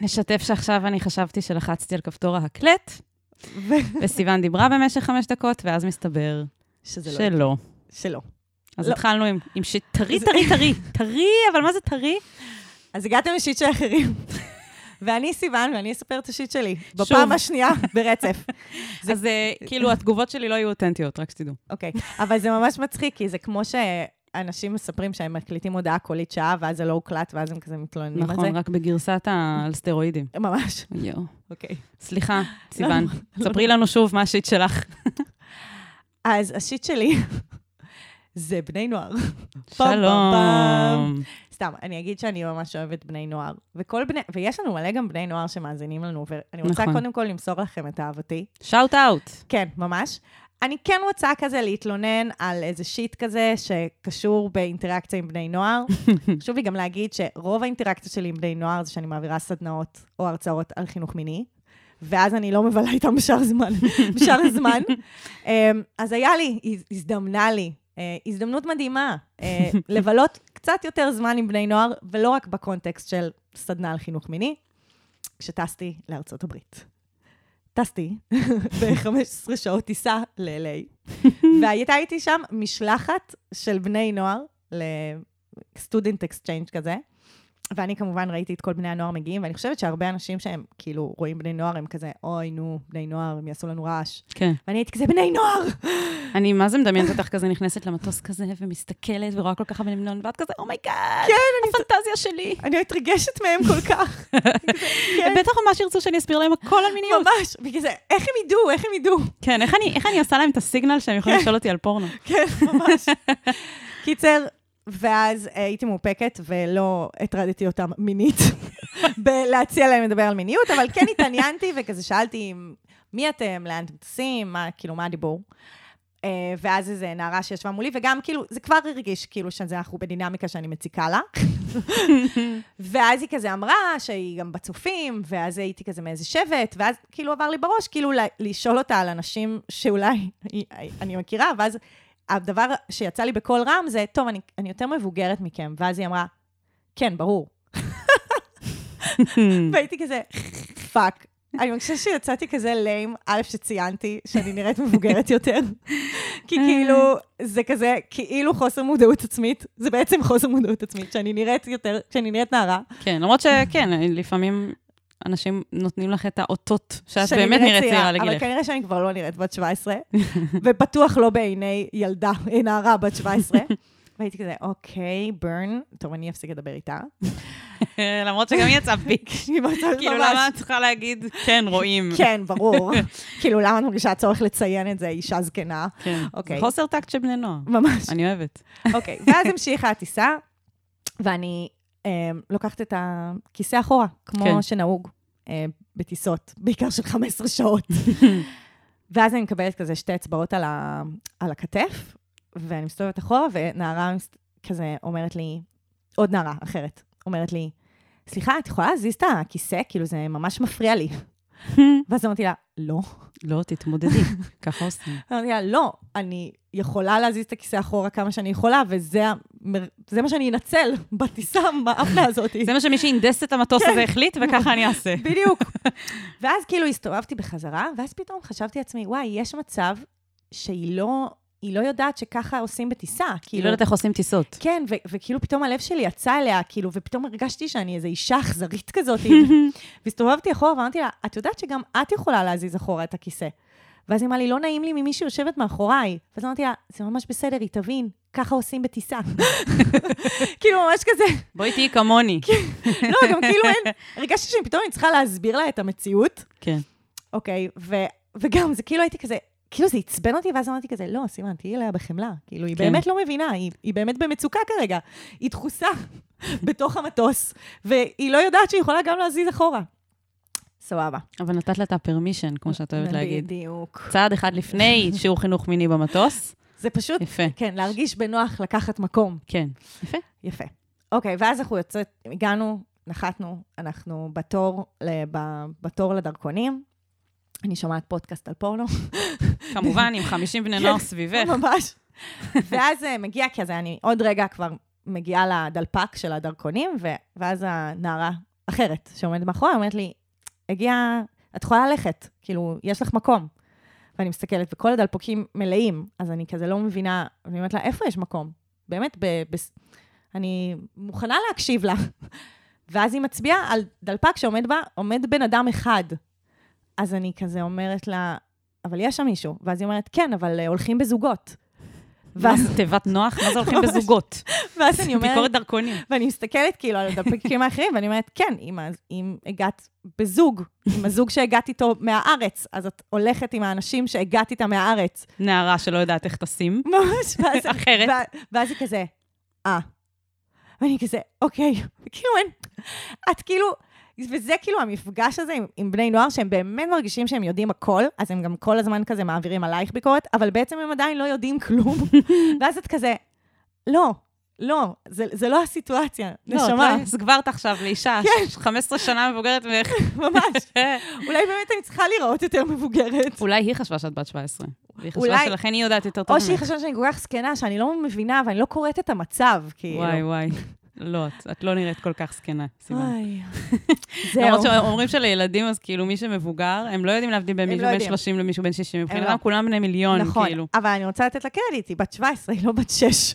נשתף שעכשיו אני חשבתי שלחצתי על כפתור ההקלט, וסיוון דיברה במשך חמש דקות, ואז מסתבר לא. שלא. שלא. אז לא. התחלנו עם, זה- טרי, טרי, טרי, אבל מה זה טרי? אז הגעתם ל shit של אחרים. ואני סיוון, ואני אספר את ה shit שלי. שוב. בפעם השנייה, ברצף. אז אה, כאילו, התגובות שלי לא יהיו אותנטיות, רק שתדעו. אוקיי. אבל זה ממש מצחיק, כי זה כמו שאנשים מספרים שהם מקליטים הודעה קולית שעה, ואז זה לא הוקלט, ואז הם כזה מתלוננים על זה. נכון, רק בגרסת ה... על סטרואידים. ממש. יואו. אוקיי. סליחה, סיוון, ספרי לנו שוב מה השיט שלך. אז השיט שלי זה בני נוער. שלום. סתם, אני אגיד שאני ממש אוהבת בני נוער. וכל בני, ויש לנו מלא גם בני נוער שמאזינים לנו, ואני רוצה נכון. קודם כל למסור לכם את אהבתי. שאוט אאוט. כן, ממש. אני כן רוצה כזה להתלונן על איזה שיט כזה שקשור באינטראקציה עם בני נוער. חשוב לי גם להגיד שרוב האינטראקציה שלי עם בני נוער זה שאני מעבירה סדנאות או הרצאות על חינוך מיני, ואז אני לא מבלה איתם בשאר הזמן. בשאר הזמן. אמ, אז היה לי, הז- הזדמנה לי, אה, הזדמנות מדהימה, אה, לבלות קצת יותר זמן עם בני נוער, ולא רק בקונטקסט של סדנה על חינוך מיני, כשטסתי לארצות הברית. טסתי ב-15 שעות טיסה ל-LA, והייתה איתי שם משלחת של בני נוער ל student exchange כזה, ואני כמובן ראיתי את כל בני הנוער מגיעים, ואני חושבת שהרבה אנשים שהם כאילו רואים בני נוער, הם כזה, אוי, נו, בני נוער, הם יעשו לנו רעש. כן. ואני הייתי כזה, בני נוער! אני מה זה מדמיינת אותך כזה נכנסת למטוס כזה ומסתכלת ורואה כל כך הרבה בני נוער, ואת כזה, oh my god, כן, אני הפנטזיה שלי. אני מתרגשת מהם כל כך. כן. בטח ממש ירצו שאני אסביר להם הכל על מיניות. ממש, בגלל זה, איך הם ידעו, איך הם ידעו? כן, איך אני- איך אני עושה להם את הסיגנל שהם יכולים לשאול אותי על פורנו? כן, ממש. קיצר, ואז אה, הייתי מאופקת ולא הטרדתי אותם מינית, בלהציע להם לדבר על מיניות, אבל כן התעניינתי וכזה שאלתי, מי אתם, לאן אתם טסים, מה, כאילו, מה הדיבור? אה, ואז איזה נערה שישבה מולי, וגם כאילו, זה כבר הרגיש כאילו שזה אנחנו בדינמיקה שאני מציקה לה. ואז היא כזה אמרה שהיא גם בצופים, ואז הייתי כזה מאיזה שבט, ואז כאילו עבר לי בראש, כאילו לשאול אותה על אנשים שאולי אני מכירה, ואז הדבר שיצא לי בקול רם זה, טוב, אני, אני יותר מבוגרת מכם, ואז היא אמרה, כן, ברור. והייתי כזה, פאק. אני מרגישה שיצאתי כזה lame, א', שציינתי שאני נראית מבוגרת יותר. כי כאילו, זה כזה, כאילו חוסר מודעות עצמית, זה בעצם חוסר מודעות עצמית, שאני נראית יותר, שאני נראית נערה. כן, למרות שכן, לפעמים אנשים נותנים לך את האותות שאת באמת נראית צעירה אבל לגילך. כנראה שאני כבר לא נראית בת 17, ובטוח לא בעיני ילדה, נערה בת 17. והייתי כזה, אוקיי, ברן, טוב, אני אפסיק לדבר איתה. למרות שגם היא יצאה ביק. כאילו, למה את צריכה להגיד, כן, רואים. כן, ברור. כאילו, למה את מרגישה צורך לציין את זה, אישה זקנה? כן. אוקיי. חוסר טקט של בני נוער. ממש. אני אוהבת. אוקיי, ואז המשיכה הטיסה, ואני אה, לוקחת את הכיסא אחורה, כמו כן. שנהוג אה, בטיסות, בעיקר של 15 שעות. ואז אני מקבלת כזה שתי אצבעות על, ה, על הכתף, ואני מסתובבת אחורה, ונערה כזה אומרת לי, עוד נערה אחרת, אומרת לי, סליחה, את יכולה להזיז את הכיסא? כאילו, זה ממש מפריע לי. ואז אמרתי לה, לא. לא, תתמודדי, ככה עושים. אמרתי לה, לא, אני יכולה להזיז את הכיסא אחורה כמה שאני יכולה, וזה המר- מה שאני אנצל בטיסה המאפנה הזאת. זה מה שמי שהנדס את המטוס הזה החליט, וככה אני אעשה. בדיוק. ואז כאילו הסתובבתי בחזרה, ואז פתאום חשבתי לעצמי, וואי, יש מצב שהיא לא, היא לא יודעת שככה עושים בטיסה. היא כאילו, לא יודעת איך עושים טיסות. כן, ו- וכאילו פתאום הלב שלי יצא אליה, כאילו, ופתאום הרגשתי שאני איזו אישה אכזרית כזאת. והסתובבתי אחורה ואמרתי לה, את יודעת שגם את יכולה להזיז אחורה את הכיסא. ואז היא אמרה לי, לא נעים לי ממי שיושבת מאחוריי. ואז אמרתי לה, זה ממש בסדר, היא תבין, ככה עושים בטיסה. כאילו, ממש כזה, בואי תהיי כמוני. לא, גם כאילו אין, הרגשתי שאני פתאום אני צריכה להסביר לה את המציאות. כן. אוקיי, וגם, זה כאילו הייתי כזה, כאילו זה עצבן אותי, ואז אמרתי כזה, לא, סימן, תהיי אליה בחמלה. כאילו, היא כן. באמת לא מבינה, היא, היא באמת במצוקה כרגע. היא דחוסה בתוך המטוס, והיא לא יודעת שהיא יכולה גם להזיז אחורה. סבבה. אבל נתת לה את הפרמישן, כמו שאת אוהבת להגיד. בדיוק. צעד אחד לפני שיעור חינוך מיני במטוס. זה פשוט, יפה. כן, להרגיש בנוח לקחת מקום. כן. יפה. יפה. אוקיי, ואז אנחנו יוצאת, הגענו, נחתנו, אנחנו בתור, ל- בתור לדרכונים. אני שומעת פודקאסט על פורנו. כמובן, עם 50 בני נוער סביבך. ממש. ואז אה, מגיע, כי אז אני עוד רגע כבר מגיעה לדלפק של הדרכונים, ואז הנערה אחרת שעומדת מאחורי, אומרת לי, הגיע, את יכולה ללכת, כאילו, יש לך מקום. ואני מסתכלת, וכל הדלפוקים מלאים, אז אני כזה לא מבינה, אני אומרת לה, איפה יש מקום? באמת, ב, ב, אני מוכנה להקשיב לה. ואז היא מצביעה על דלפק שעומד בה, עומד בן אדם אחד. אז אני כזה אומרת לה, אבל יש שם מישהו. ואז היא אומרת, כן, אבל uh, הולכים בזוגות. מה זה תיבת נוח? מה זה הולכים בזוגות? ואז אני אומרת... ביקורת דרכונים. ואני מסתכלת כאילו על הדלפקים האחרים, ואני אומרת, כן, אם, אם הגעת בזוג, עם הזוג שהגעת איתו מהארץ, אז את הולכת עם האנשים שהגעת איתם מהארץ. נערה שלא יודעת איך טסים. ממש, ואז... אחרת. ואז היא כזה, אה. ואני כזה, אוקיי, כאילו אין, את כאילו, וזה כאילו המפגש הזה עם, עם בני נוער, שהם באמת מרגישים שהם יודעים הכל, אז הם גם כל הזמן כזה מעבירים עלייך ביקורת, אבל בעצם הם עדיין לא יודעים כלום. ואז את כזה, לא, לא, זה, זה לא הסיטואציה, לא, נשמה. לא, הסגברת עכשיו לאישה, כן. 15 שנה מבוגרת ממך. ממש. אולי באמת אני צריכה להיראות יותר מבוגרת. אולי היא חשבה שאת בת 17. והיא אולי- חשבה שלכן היא יודעת יותר טוב או ממך. שהיא חשבה שאני כל כך זקנה, שאני לא מבינה ואני לא קוראת את המצב, כאילו. וואי, וואי. לא, את, את לא נראית כל כך זקנה. וואי. זהו. למרות שאומרים שלילדים, אז כאילו מי שמבוגר, הם לא יודעים להבדיל בין מישהו לא בן יודעים. 30 למישהו בן 60. לא. מבחינתם כולם בני מיליון, נכון, כאילו. אבל אני רוצה לתת לה קרדיט, היא בת 17, היא לא בת 6.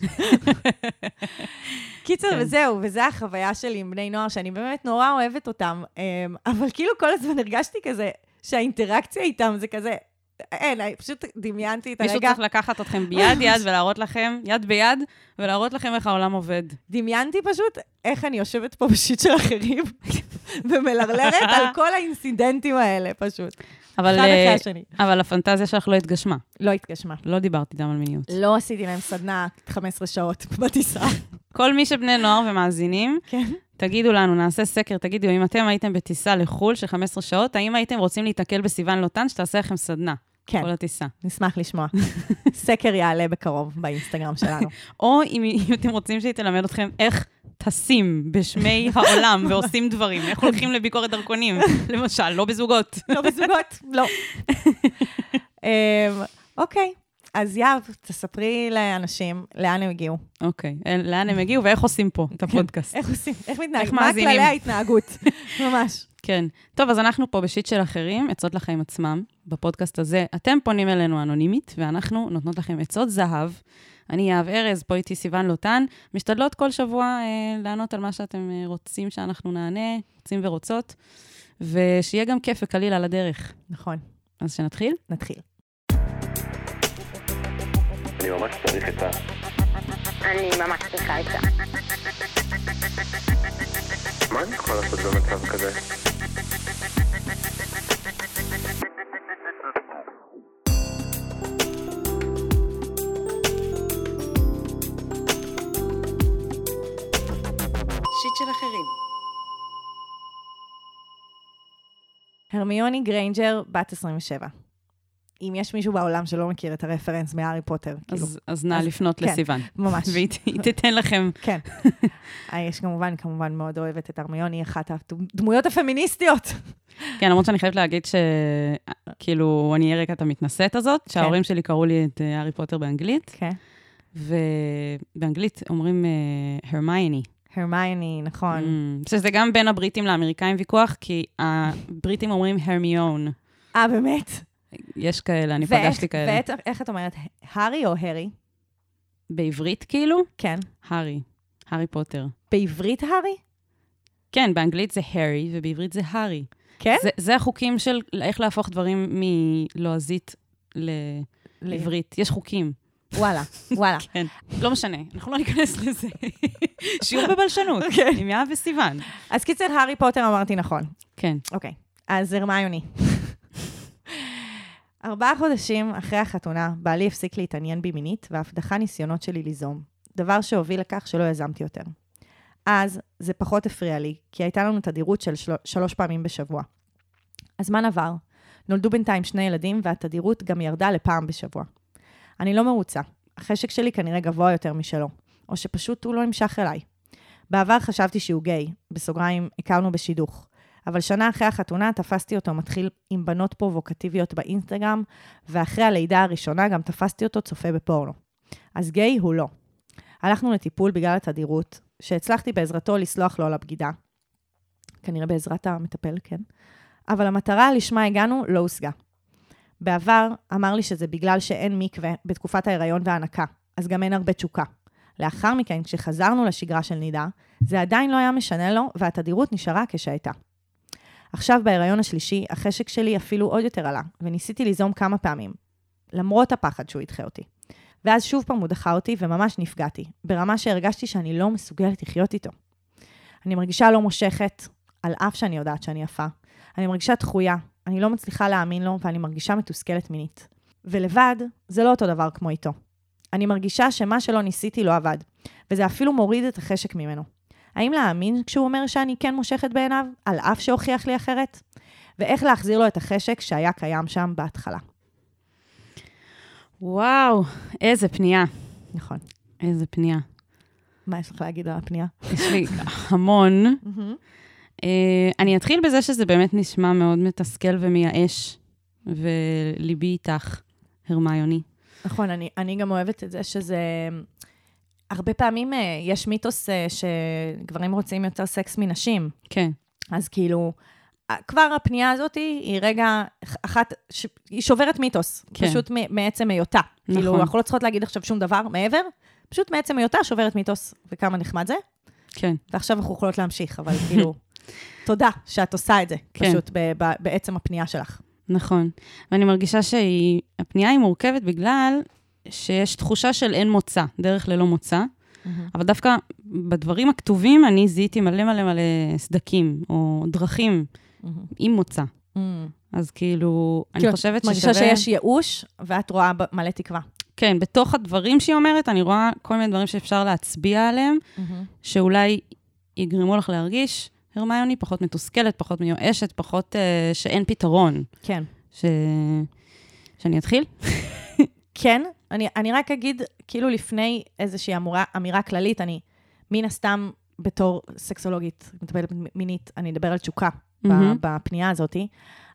קיצר, כן. וזהו, וזו החוויה שלי עם בני נוער, שאני באמת נורא אוהבת אותם, אמ, אבל כאילו כל הזמן הרגשתי כזה, שהאינטראקציה איתם זה כזה, אין, פשוט דמיינתי את מישהו הרגע, צריך לקחת אתכם ביד יד ולהראות לכם, יד ביד, ולהראות לכם איך העולם עובד. דמיינתי פשוט איך אני יושבת פה בשיט של אחרים, ומלרלרת על כל האינסידנטים האלה, פשוט. אבל, אחד אחרי אה, השני. אבל הפנטזיה שלך לא התגשמה. לא התגשמה. לא דיברתי איתם על מיניות. לא עשיתי להם סדנה 15 שעות בטיסה. כל מי שבני נוער ומאזינים, כן. תגידו לנו, נעשה סקר, תגידו, אם אתם הייתם בטיסה לחו"ל של 15 שעות, האם הייתם רוצים להיתקל בסיוון לוטן שתעשה לכם סדנה? כן. כל הטיסה. נשמח לשמוע. סקר יעלה בקרוב באינסטגרם שלנו. או אם, אם אתם רוצים שהיא תלמד אתכם איך טסים בשמי העולם ועושים דברים, איך הולכים לביקורת דרכונים, למשל, לא בזוגות. לא בזוגות? לא. אמ, אוקיי, אז יהב, תספרי לאנשים לאן הם הגיעו. אוקיי, לאן הם הגיעו ואיך עושים פה את הפודקאסט. איך עושים? איך מתנהגים? מה? כללי ההתנהגות? ממש. כן. טוב, אז אנחנו פה בשיט של אחרים, עצות לחיים עצמם. בפודקאסט הזה אתם פונים אלינו אנונימית, ואנחנו נותנות לכם עצות זהב. אני יהב ארז, פה איתי סיוון לוטן, משתדלות כל שבוע אה, לענות על מה שאתם אה, רוצים שאנחנו נענה, רוצים ורוצות, ושיהיה גם כיף וקליל על הדרך. נכון, אז שנתחיל? נתחיל. אני ממש צריך עצה. אני ממש צריכה עצה. מה אני יכול לעשות במצב כזה? שיט של אחרים. הרמיוני גריינג'ר, בת 27. אם יש מישהו בעולם שלא מכיר את ה reference מהארי פוטר, כאילו, אז, נא לפנות כן. לסיוון, ממש. והיא תיתן לכם. כן. אה, יש כמובן, כמובן מאוד אוהבת את הרמיוני, אחת הדמויות הפמיניסטיות. כן, למרות שאני חייבת להגיד שכאילו, אני את המתנשאת הזאת, שההורים שלי קראו לי את אה, הארי פוטר באנגלית, כן. ובאנגלית אומרים הרמייני. הרמיוני, נכון. Mm, שזה גם בין הבריטים לאמריקאים ויכוח, כי הבריטים אומרים הרמיון. אה, באמת? יש כאלה, אני ואיך- פגשתי כאלה. ואיך איך את אומרת, הארי או הרי? בעברית כאילו? כן. הארי. הארי פוטר. בעברית הארי? כן, באנגלית זה הארי, ובעברית זה הארי. כן? זה, זה החוקים של איך להפוך דברים מלועזית ל- לעברית. יש חוקים. וואלה, וואלה. כן. לא משנה, אנחנו לא ניכנס לזה. שיעור בבלשנות, כן. עם יהב וסיוון. אז קיצר, הארי פוטר אמרתי נכון. כן. אוקיי, אז הרמיוני. ארבעה חודשים אחרי החתונה, בעלי הפסיק להתעניין בי מינית, ואף דחה ניסיונות שלי ליזום. דבר שהוביל לכך שלא יזמתי יותר. אז זה פחות הפריע לי, כי הייתה לנו תדירות של של... שלוש פעמים בשבוע. הזמן עבר, נולדו בינתיים שני ילדים, והתדירות גם ירדה לפעם בשבוע. אני לא מרוצה. החשק שלי כנראה גבוה יותר משלו, או שפשוט הוא לא נמשך אליי. בעבר חשבתי שהוא גיי, בסוגריים, הכרנו בשידוך. אבל שנה אחרי החתונה תפסתי אותו מתחיל עם בנות פרובוקטיביות באינסטגרם, ואחרי הלידה הראשונה גם תפסתי אותו צופה בפורנו. אז גיי הוא לא. הלכנו לטיפול בגלל התדירות, שהצלחתי בעזרתו לסלוח לו על הבגידה. כנראה בעזרת המטפל, כן. אבל המטרה לשמה הגענו לא הושגה. בעבר אמר לי שזה בגלל שאין מקווה בתקופת ההיריון וההנקה, אז גם אין הרבה תשוקה. לאחר מכן, כשחזרנו לשגרה של נידה, זה עדיין לא היה משנה לו, והתדירות נשארה כשהייתה. עכשיו, בהיריון השלישי, החשק שלי אפילו עוד יותר עלה, וניסיתי ליזום כמה פעמים, למרות הפחד שהוא ידחה אותי. ואז שוב פעם הוא דחה אותי, וממש נפגעתי, ברמה שהרגשתי שאני לא מסוגלת לחיות איתו. אני מרגישה לא מושכת, על אף שאני יודעת שאני יפה. אני מרגישה דחויה, אני לא מצליחה להאמין לו, ואני מרגישה מתוסכלת מינית. ולבד, זה לא אותו דבר כמו איתו. אני מרגישה שמה שלא ניסיתי לא עבד, וזה אפילו מוריד את החשק ממנו. האם להאמין כשהוא אומר שאני כן מושכת בעיניו, על אף שהוכיח לי אחרת? ואיך להחזיר לו את החשק שהיה קיים שם בהתחלה. וואו, איזה פנייה. נכון. איזה פנייה. מה יש לך להגיד על הפנייה? יש לי המון. אה, אני אתחיל בזה שזה באמת נשמע מאוד מתסכל ומייאש, וליבי איתך, הרמיוני. נכון, אני, אני גם אוהבת את זה שזה... הרבה פעמים אה, יש מיתוס אה, שגברים רוצים יותר סקס מנשים. כן, אז כאילו, כבר הפנייה הזאת היא רגע אחת, ש... היא שוברת מיתוס, כן. פשוט מעצם היותה. נכון. כאילו, נכון. אנחנו לא צריכות להגיד עכשיו שום דבר מעבר, פשוט מעצם היותה שוברת מיתוס, וכמה נחמד זה. כן. ועכשיו אנחנו יכולות להמשיך, אבל כאילו, תודה שאת עושה את זה, כן. פשוט ב- ב- בעצם הפנייה שלך. נכון. ואני מרגישה שהפנייה היא מורכבת בגלל שיש תחושה של אין מוצא, דרך ללא מוצא, אבל דווקא בדברים הכתובים אני זיהיתי מלא מלא מלא סדקים, או דרכים עם מוצא. אז כאילו, אני כאילו, חושבת את מרגישה ששווה... שיש ייאוש, ואת רואה מלא תקווה. כן, בתוך הדברים שהיא אומרת, אני רואה כל מיני דברים שאפשר להצביע עליהם, שאולי יגרמו לך להרגיש, הרמיוני פחות מתוסכלת, פחות מיואשת, פחות uh, שאין פתרון. כן. ש... שאני אתחיל? כן, אני, אני רק אגיד, כאילו לפני איזושהי אמירה, אמירה כללית, אני מן הסתם בתור סקסולוגית, מטפלת מינית, אני אדבר על תשוקה mm-hmm. בפנייה הזאת,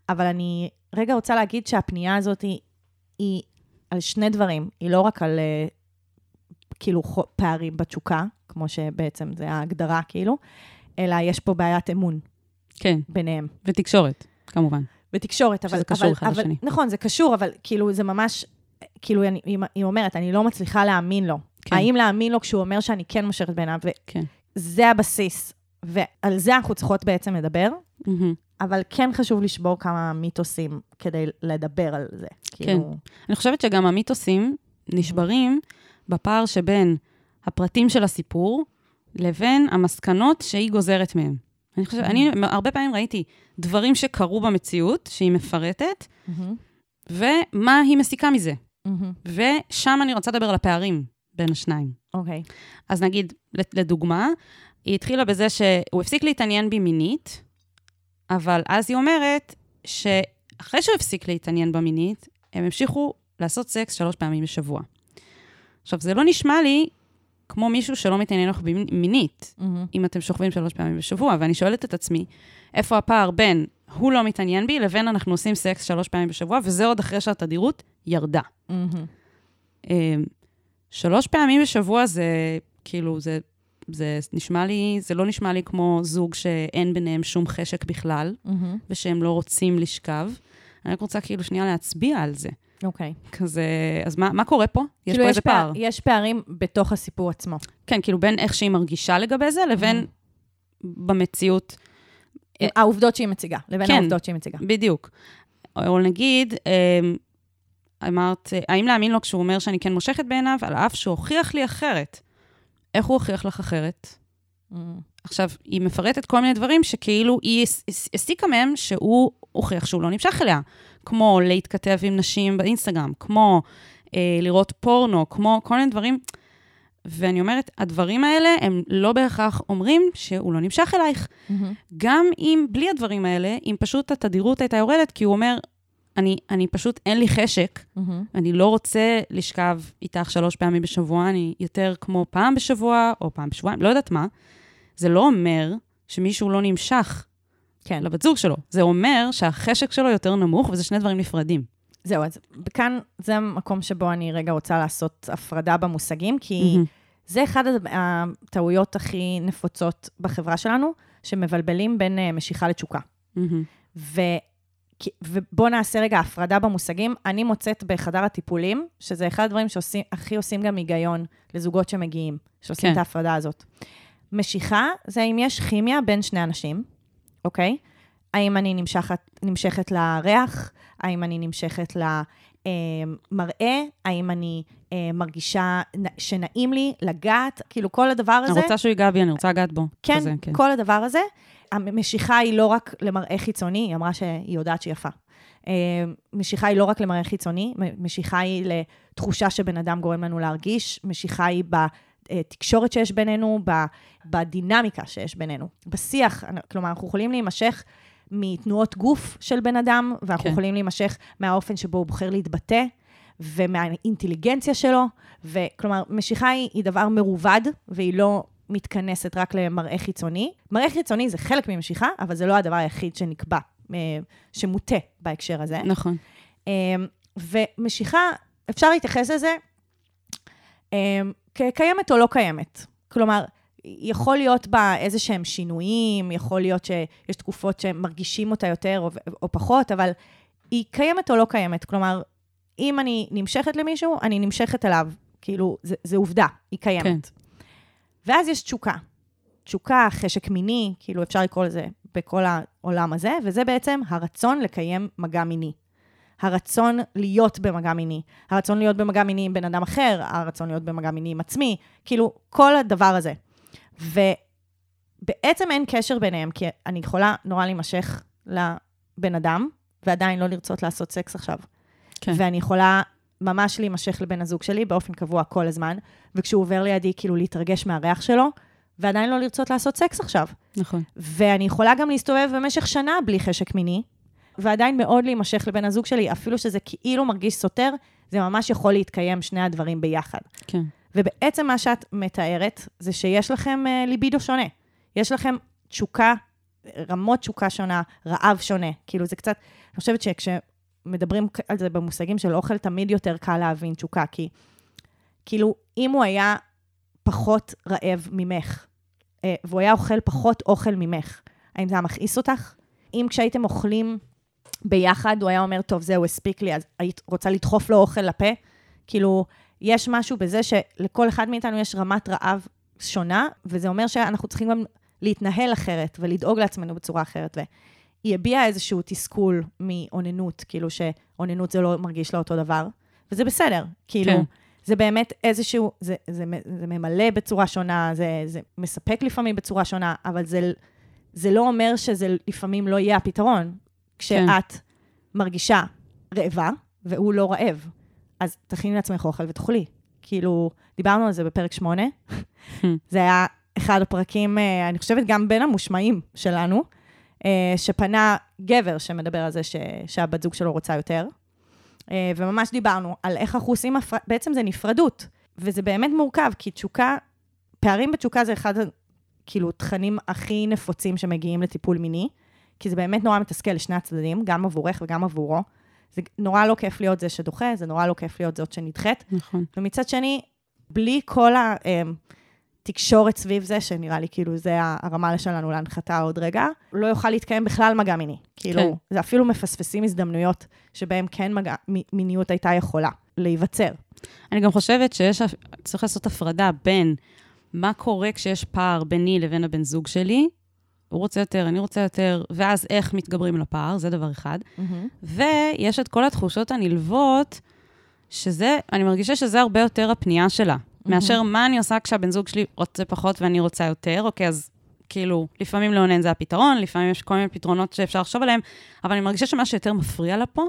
אבל אני רגע רוצה להגיד שהפנייה הזאת היא, היא על שני דברים, היא לא רק על אה, כאילו פערים בתשוקה, כמו שבעצם זה ההגדרה כאילו, אלא יש פה בעיית אמון כן, ביניהם. ותקשורת, כמובן. בתקשורת, אבל... שזה קשור אבל, אחד אבל, לשני. נכון, זה קשור, אבל כאילו זה ממש... כאילו, אני, היא, אומרת, אני לא מצליחה להאמין לו. כן. כן. האם להאמין לו כשהוא אומר שאני כן מושכת בעיניו? כן. וזה הבסיס. ועל זה אנחנו צריכות בעצם לדבר, מהמם. אבל כן חשוב לשבור כמה מיתוסים כדי לדבר על זה. כאילו, אני חושבת שגם המיתוסים נשברים בפער שבין הפרטים של הסיפור לבין המסקנות שהיא גוזרת מהם. אני חושבת, אני הרבה פעמים ראיתי דברים שקרו במציאות, שהיא מפרטת, מהמם, ומה היא מסיקה מזה. מהמם. ושם אני רוצה לדבר על הפערים בין השניים. אוקיי. אז נגיד, לדוגמה, היא התחילה בזה שהוא הפסיק להתעניין בי מינית, אבל אז היא אומרת שאחרי שהוא הפסיק להתעניין בה מינית, הם המשיכו לעשות סקס שלוש פעמים בשבוע. עכשיו, זה לא נשמע לי כמו מישהו שלא מתעניין לך מינית, מהמם. אם אתם שוכבים שלוש פעמים בשבוע, ואני שואלת את עצמי, איפה הפער בין הוא לא מתעניין בי לבין אנחנו עושים סקס שלוש פעמים בשבוע, וזה עוד אחרי שהתדירות ירדה. אמ, שלוש פעמים בשבוע זה, כאילו, זה, זה נשמע לי, זה לא נשמע לי כמו זוג שאין ביניהם שום חשק בכלל, מהמם. ושהם לא רוצים לשכב. אני רק רוצה כאילו שנייה להצביע על זה. אוקיי. כזה, אז מה, מה קורה פה? יש כאילו, פה איזה פער-. יש פערים בתוך הסיפור עצמו. כן, כאילו, בין איך שהיא מרגישה לגבי זה, לבין במציאות. אה, העובדות שהיא מציגה, לבין כן. העובדות שהיא מציגה. בדיוק. או נגיד, אמ, אמרת, האם להאמין לו כשהוא אומר שאני כן מושכת בעיניו, על אף שהוא הוכיח לי אחרת? איך הוא הוכיח לך אחרת? מהמם. עכשיו, היא מפרטת כל מיני דברים שכאילו היא הס- הס- הסיקה מהם שהוא הוכיח שהוא לא נמשך אליה. כמו להתכתב עם נשים באינסטגרם, כמו אה, לראות פורנו, כמו כל מיני דברים. ואני אומרת, הדברים האלה הם לא בהכרח אומרים שהוא לא נמשך אלייך. מהמם. גם אם, בלי הדברים האלה, אם פשוט התדירות הייתה יורדת, כי הוא אומר, אני, אני פשוט, אין לי חשק, מהמם. אני לא רוצה לשכב איתך שלוש פעמים בשבוע, אני יותר כמו פעם בשבוע, או פעם בשבועיים, לא יודעת מה. זה לא אומר שמישהו לא נמשך כן. לבת זוג שלו. זה אומר שהחשק שלו יותר נמוך, וזה שני דברים נפרדים. זהו, אז כאן זה המקום שבו אני רגע רוצה לעשות הפרדה במושגים, כי מהמם. זה אחד הטעויות הכי נפוצות בחברה שלנו, שמבלבלים בין אה, משיכה לתשוקה. מהמם. ובואו נעשה רגע הפרדה במושגים. אני מוצאת בחדר הטיפולים, שזה אחד הדברים שהכי עושים גם היגיון לזוגות שמגיעים, שעושים כן. את ההפרדה הזאת. משיכה זה אם יש כימיה בין שני אנשים, אוקיי? האם אני נמשכת, נמשכת לריח? האם אני נמשכת למראה? האם אני אה, מרגישה שנעים לי לגעת? כאילו, כל הדבר הזה... אני רוצה שהוא ייגע בי, אני רוצה לגעת בו. כן, כזה, כן. כל הדבר הזה. המשיכה היא לא רק למראה חיצוני, היא אמרה שהיא יודעת שהיא יפה. אה, משיכה היא לא רק למראה חיצוני, משיכה היא לתחושה שבן אדם גורם לנו להרגיש, משיכה היא בתקשורת שיש בינינו, בדינמיקה שיש בינינו, בשיח. כלומר, אנחנו יכולים להימשך מתנועות גוף של בן אדם, ואנחנו. כן. יכולים להימשך מהאופן שבו הוא בוחר להתבטא, ומהאינטליגנציה שלו. וכלומר, משיכה היא, היא דבר מרובד, והיא לא מתכנסת רק למראה חיצוני. מראה חיצוני זה חלק ממשיכה, אבל זה לא הדבר היחיד שנקבע, אה, שמוטה בהקשר הזה. נכון. אה, ומשיכה, אפשר להתייחס לזה אה, כקיימת או לא קיימת. כלומר, יכול להיות בה איזה שהם שינויים, יכול להיות שיש תקופות שמרגישים אותה יותר או, או פחות, אבל היא קיימת או לא קיימת. כלומר, אם אני נמשכת למישהו, אני נמשכת אליו. כאילו, זה, זה עובדה, היא קיימת. כן. ואז יש תשוקה. תשוקה, חשק מיני, כאילו אפשר לקרוא לזה בכל העולם הזה, וזה בעצם הרצון לקיים מגע מיני. הרצון להיות במגע מיני, הרצון להיות במגע מיני עם בן אדם אחר, הרצון להיות במגע מיני עם עצמי, כאילו, כל הדבר הזה. ובעצם אין קשר ביניהם, כי אני יכולה נורא להימשך לבן אדם, ועדיין לא לרצות לעשות סקס עכשיו. כן. ואני יכולה ממש להימשך לבן הזוג שלי באופן קבוע כל הזמן, וכשהוא עובר לידי, כאילו להתרגש מהריח שלו, ועדיין לא לרצות לעשות סקס עכשיו. נכון. ואני יכולה גם להסתובב במשך שנה בלי חשק מיני, ועדיין מאוד להימשך לבן הזוג שלי, אפילו שזה כאילו מרגיש סותר, זה ממש יכול להתקיים שני הדברים ביחד. כן. ובעצם מה שאת מתארת, זה שיש לכם uh, ליבידו שונה. יש לכם תשוקה, רמות תשוקה שונה, רעב שונה. כאילו, זה קצת, אני חושבת שכשמדברים על זה במושגים של אוכל, תמיד יותר קל להבין תשוקה, כי כאילו, אם הוא היה פחות רעב ממך, uh, והוא היה אוכל פחות אוכל ממך, האם זה היה מכעיס אותך? אם כשהייתם אוכלים ביחד, הוא היה אומר, טוב, זהו, הספיק לי, אז היית רוצה לדחוף לו אוכל לפה? כאילו, יש משהו בזה שלכל אחד מאיתנו יש רמת רעב שונה, וזה אומר שאנחנו צריכים גם להתנהל אחרת ולדאוג לעצמנו בצורה אחרת. והיא הביעה איזשהו תסכול מאוננות, כאילו שאוננות זה לא מרגיש לה אותו דבר, וזה בסדר. כאילו, כן. כן. זה באמת איזשהו, זה, זה, זה ממלא בצורה שונה, זה, זה מספק לפעמים בצורה שונה, אבל זה, זה לא אומר שזה לפעמים לא יהיה הפתרון. כשאת כן. מרגישה רעבה, והוא לא רעב. אז תכיני לעצמך אוכל ותאכלי. כאילו, דיברנו על זה בפרק 8. זה היה אחד הפרקים, אה, אני חושבת, גם בין המושמעים שלנו, שפנה גבר שמדבר על זה ש, שהבת זוג שלו רוצה יותר. אה, וממש דיברנו על איך אנחנו עושים, הפר... בעצם זה נפרדות. וזה באמת מורכב, כי תשוקה, פערים בתשוקה זה אחד, כאילו, תכנים הכי נפוצים שמגיעים לטיפול מיני, כי זה באמת נורא מתסכל לשני הצדדים, גם עבורך וגם עבורו. זה נורא לא כיף להיות זה שדוחה, זה נורא לא כיף להיות זאת שנדחית. נכון. ומצד שני, בלי כל התקשורת סביב זה, שנראה לי כאילו זה הרמה שלנו להנחתה עוד רגע, לא יוכל להתקיים בכלל מגע מיני. כאילו, כן. זה אפילו מפספסים הזדמנויות שבהם כן מגע, מ- מיניות הייתה יכולה להיווצר. אני גם חושבת שיש, צריך לעשות הפרדה בין מה קורה כשיש פער ביני לבין הבן זוג שלי, הוא רוצה יותר, אני רוצה יותר, ואז איך מתגברים לפער, זה דבר אחד. ויש את כל התחושות הנלוות, שזה, אני מרגישה שזה הרבה יותר הפנייה שלה, מאשר מה אני עושה כשהבן זוג שלי רוצה פחות ואני רוצה יותר, אוקיי, אז כאילו, לפעמים לאונן זה הפתרון, לפעמים יש כל מיני פתרונות שאפשר לחשוב עליהם, אבל אני מרגישה שמה שיותר מפריע לה פה,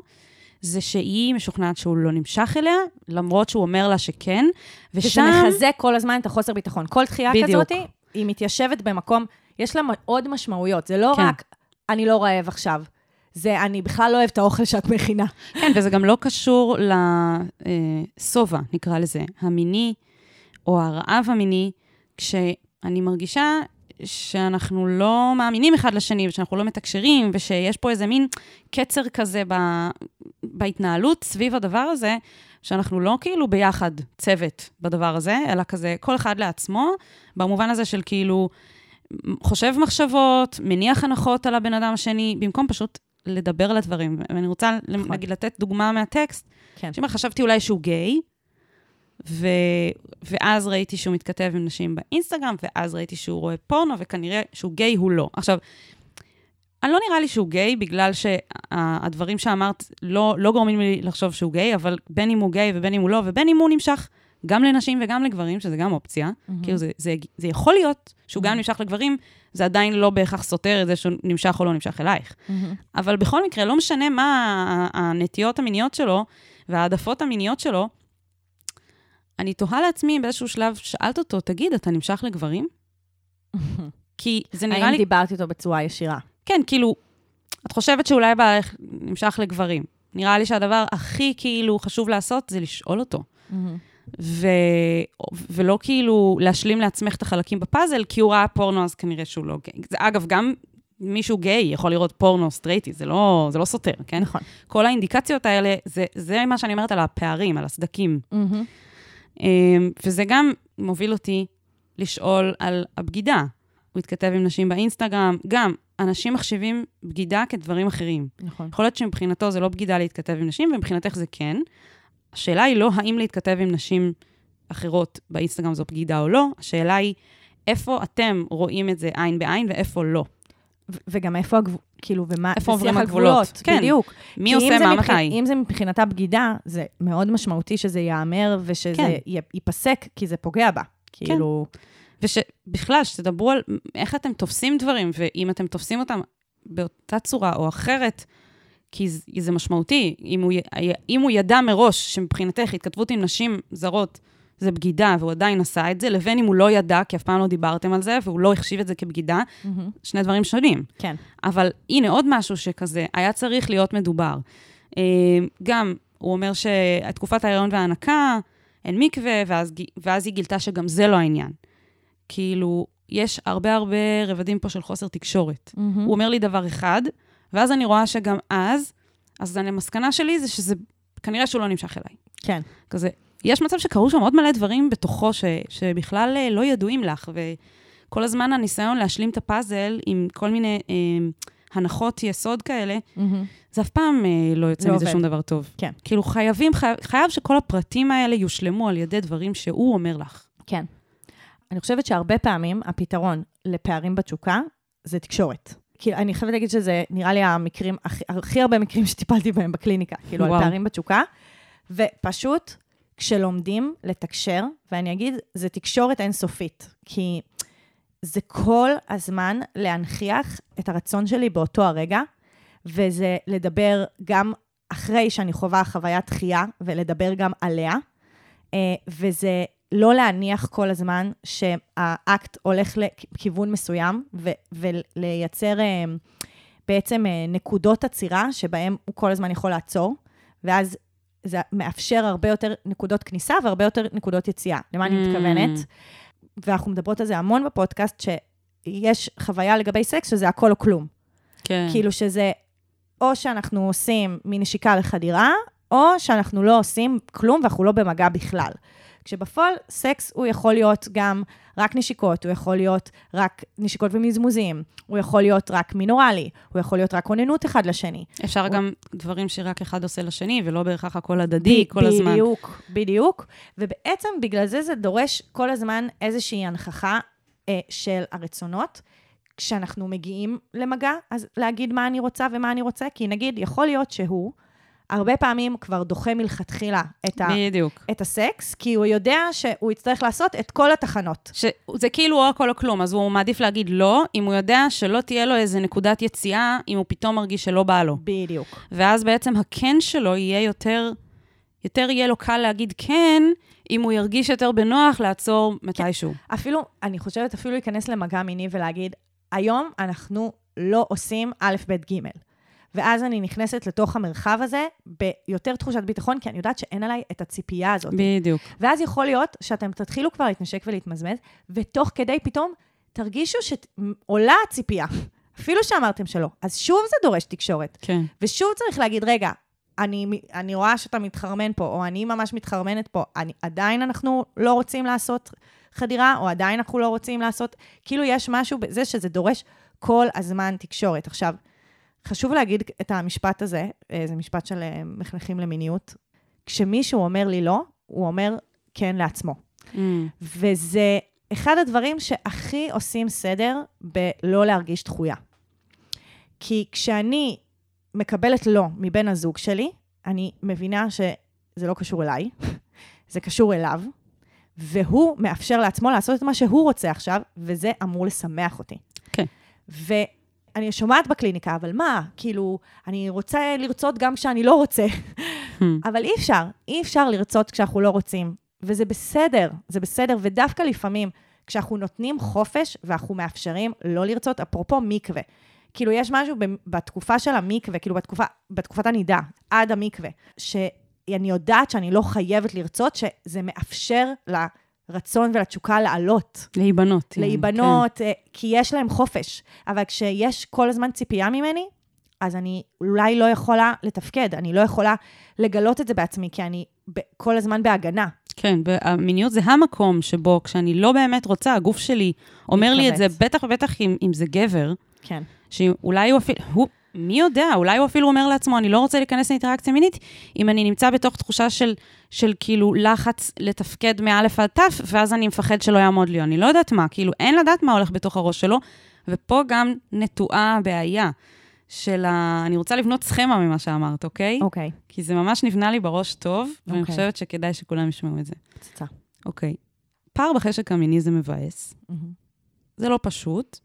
זה שהיא משוכנעת שהוא לא נמשך אליה, למרות שהוא אומר לה שכן, ושם... וזה מחזק כל הזמן את החוסר ביטחון. כל דחייה. כזאת, היא מתיישבת במקום, יש לה עוד משמעויות. זה לא כן. רק, אני לא רעב עכשיו. זה, אני בכלל לא אוהב את האוכל שאת מכינה. כן, וזה גם לא קשור לשובע, נקרא לזה, המיני, או הרעב המיני, כשאני מרגישה שאנחנו לא מאמינים אחד לשני, ושאנחנו לא מתקשרים, ושיש פה איזה מין קצר כזה ב, בהתנהלות סביב הדבר הזה, שאנחנו לא כאילו ביחד צוות בדבר הזה, אלא כזה כל אחד לעצמו, במובן הזה של כאילו, חושב מחשבות, מניח הנחות על הבן אדם השני, במקום פשוט לדבר על הדברים. ואני רוצה, נכון. נגיד, לתת דוגמה מהטקסט. כן. שאומר, חשבתי אולי שהוא גיי, ו... ואז ראיתי שהוא מתכתב עם נשים באינסטגרם, ואז ראיתי שהוא רואה פורנו, וכנראה שהוא גיי הוא לא. עכשיו, אני לא נראה לי שהוא גיי, בגלל שהדברים שאמרת לא, לא גורמים לי לחשוב שהוא גיי, אבל בין אם הוא גיי ובין אם הוא לא, ובין אם הוא נמשך גם לנשים וגם לגברים, שזה גם אופציה, כאילו זה, זה, זה יכול להיות שהוא גם נמשך לגברים, זה עדיין לא בהכרח סותר את זה שהוא נמשך או לא נמשך אלייך. אבל בכל מקרה, לא משנה מה הנטיות המיניות שלו וההעדפות המיניות שלו, אני תוהה לעצמי באיזשהו שלב, שאלת אותו, תגיד, אתה נמשך לגברים? כי זה נראה האם לי... דיברתי איתו בצורה ישירה? כן, כאילו, את חושבת שאולי בעלך נמשך לגברים. נראה לי שהדבר הכי כאילו חשוב לעשות זה לשאול אותו. ו... ולא כאילו להשלים לעצמך את החלקים בפאזל, כי הוא ראה פורנו, אז כנראה שהוא לא גיי. זה, אגב, גם מישהו גיי יכול לראות פורנו סטרייטי, זה לא, זה לא סותר, כן? נכון. כל האינדיקציות האלה, זה, זה מה שאני אומרת על הפערים, על הסדקים. אמ, וזה גם מוביל אותי לשאול על הבגידה. הוא התכתב עם נשים באינסטגרם, גם אנשים מחשיבים בגידה כדברים אחרים. נכון. יכול להיות שמבחינתו זה לא בגידה להתכתב עם נשים, ומבחינתך זה כן. השאלה היא לא האם להתכתב עם נשים אחרות באינסטגרם זו בגידה או לא, השאלה היא איפה אתם רואים את זה עין בעין ואיפה לא. וגם איפה הגבול, כאילו, ומה, איפה עוברים הגבולות. כן. בדיוק. מי עושה מה מבח- מתי? אם זה מבחינתה בגידה, זה מאוד משמעותי שזה ייאמר ושזה כן. ייפסק, כי זה פוגע בה. כאילו, ושבכלל, שתדברו על איך אתם תופסים דברים, ואם אתם תופסים אותם באותה צורה או אחרת, כי זה, משמעותי. אם הוא, אם הוא ידע מראש שמבחינתך התכתבות עם נשים זרות זה בגידה, והוא עדיין עשה את זה, לבין אם הוא לא ידע, כי אף פעם לא דיברתם על זה, והוא לא החשיב את זה כבגידה, מהמם. שני דברים שונים. כן. אבל הנה עוד משהו שכזה, היה צריך להיות מדובר. אה, גם, הוא אומר שתקופת ההיריון וההנקה, אין מקווה, ואז, ואז היא גילתה שגם זה לא העניין. כאילו, יש הרבה הרבה רבדים פה של חוסר תקשורת. מהמם. הוא אומר לי דבר אחד, ואז אני רואה שגם אז, אז המסקנה שלי זה שזה, כנראה שהוא לא נמשך אליי. כן. כזה, יש מצב שקרו שם עוד מלא דברים בתוכו ש, שבכלל אה, לא ידועים לך, וכל הזמן הניסיון להשלים את הפאזל עם כל מיני אה, הנחות יסוד כאלה, מהמם. זה אף פעם אה, לא יוצא לא מזה עובד. שום דבר טוב. כן. כאילו, חייבים, חייב, חייב שכל הפרטים האלה יושלמו על ידי דברים שהוא אומר לך. כן. אני חושבת שהרבה פעמים הפתרון לפערים בתשוקה זה תקשורת. כאילו, אני חייבת להגיד שזה נראה לי המקרים, הכי, הכי הרבה מקרים שטיפלתי בהם בקליניקה, כאילו, וואו. על פערים בתשוקה. ופשוט, כשלומדים לתקשר, ואני אגיד, זה תקשורת אינסופית. כי זה כל הזמן להנכיח את הרצון שלי באותו הרגע, וזה לדבר גם אחרי שאני חווה חוויית דחייה, ולדבר גם עליה. אה, וזה לא להניח כל הזמן שהאקט הולך לכיוון מסוים, ו- ולייצר אה, בעצם אה, נקודות עצירה שבהן הוא כל הזמן יכול לעצור, ואז זה מאפשר הרבה יותר נקודות כניסה והרבה יותר נקודות יציאה. למה אני Mm. מתכוונת? ואנחנו מדברות על זה המון בפודקאסט, שיש חוויה לגבי סקס שזה הכל או כלום. כן. כאילו שזה או שאנחנו עושים מנשיקה לחדירה, או שאנחנו לא עושים כלום ואנחנו לא במגע בכלל. כשבפועל סקס הוא יכול להיות גם רק נשיקות, הוא יכול להיות רק נשיקות ומזמוזים, הוא יכול להיות רק מינורלי, הוא יכול להיות רק כוננות אחד לשני. אפשר גם דברים שרק אחד עושה לשני, ולא בהכרח הכל הדדי כל הזמן. בדיוק, בדיוק. ובעצם בגלל זה זה דורש כל הזמן איזושהי הנכחה אה, של הרצונות. כשאנחנו מגיעים למגע, אז להגיד מה אני רוצה ומה אני רוצה, כי נגיד, יכול להיות שהוא הרבה פעמים כבר דוחה מלכתחילה את, ה, בדיוק. את הסקס, כי הוא יודע שהוא יצטרך לעשות את כל התחנות. שזה כאילו או הכל או כלום, אז הוא מעדיף להגיד לא, אם הוא יודע שלא תהיה לו איזה נקודת יציאה, אם הוא פתאום מרגיש שלא בא לו. בדיוק. ואז בעצם הכן שלו יהיה יותר, יותר יהיה לו קל להגיד כן, אם הוא ירגיש יותר בנוח לעצור מתישהו. אפילו, אני חושבת אפילו להיכנס למגע מיני ולהגיד, היום אנחנו לא עושים א', ב', ג'. ואז אני נכנסת לתוך המרחב הזה ביותר תחושת ביטחון, כי אני יודעת שאין עליי את הציפייה הזאת. בדיוק. ואז יכול להיות שאתם תתחילו כבר להתנשק ולהתמזמז, ותוך כדי פתאום תרגישו שעולה הציפייה, אפילו שאמרתם שלא. אז שוב זה דורש תקשורת. כן. ושוב צריך להגיד, רגע, אני, אני רואה שאתה מתחרמן פה, או אני ממש מתחרמנת פה, אני, עדיין אנחנו לא רוצים לעשות חדירה, או עדיין אנחנו לא רוצים לעשות, כאילו יש משהו בזה שזה דורש כל הזמן תקשורת. עכשיו, חשוב להגיד את המשפט הזה, אה, זה משפט של אה, מחנכים למיניות. כשמישהו אומר לי לא, הוא אומר כן לעצמו. Mm, וזה אחד הדברים שהכי עושים סדר בלא להרגיש דחויה. כי כשאני מקבלת לא מבן הזוג שלי, אני מבינה שזה לא קשור אליי, זה קשור אליו, והוא מאפשר לעצמו לעשות את מה שהוא רוצה עכשיו, וזה אמור לשמח אותי. כן. ואני שומעת בקליניקה, אבל מה, כאילו, אני רוצה לרצות גם כשאני לא רוצה. אבל אי אפשר, אי אפשר לרצות כשאנחנו לא רוצים. וזה בסדר, זה בסדר, ודווקא לפעמים, כשאנחנו נותנים חופש ואנחנו מאפשרים לא לרצות, אפרופו מקווה. כאילו, יש משהו בתקופה של המקווה, כאילו, בתקופה, בתקופת הנידה, עד המקווה, שאני יודעת שאני לא חייבת לרצות, שזה מאפשר לרצון ולתשוקה לעלות. להיבנות. יעני, להיבנות, אה, כי יש להם חופש. אבל כשיש כל הזמן ציפייה ממני, אז אני אולי לא יכולה לתפקד, אני לא יכולה לגלות את זה בעצמי, כי אני כל הזמן בהגנה. כן, והמיניות זה המקום שבו כשאני לא באמת רוצה, הגוף שלי אומר לי את זה. בטח ובטח אם, אם זה גבר, כן. שאולי הוא אפילו, הוא, מי יודע, אולי הוא אפילו אומר לעצמו, אני לא רוצה להיכנס לאינטראקציה מינית, אם אני נמצא בתוך תחושה של, של כאילו לחץ לתפקד מאלף עד תף, ואז אני מפחד שלא יעמוד לי, אני לא יודעת מה, כאילו אין לדעת מה הולך בתוך הראש שלו, ופה גם נטועה הבעיה של ה... אני רוצה לבנות סכמה ממה שאמרת, אוקיי? אוקיי, כי זה ממש נבנה לי בראש טוב, ואני אוקיי. חושבת שכדאי שכולם ישמעו את זה. פצצה. אוקיי. פער בחשק המיני זה מבאס, מהמם. זה לא פשוט,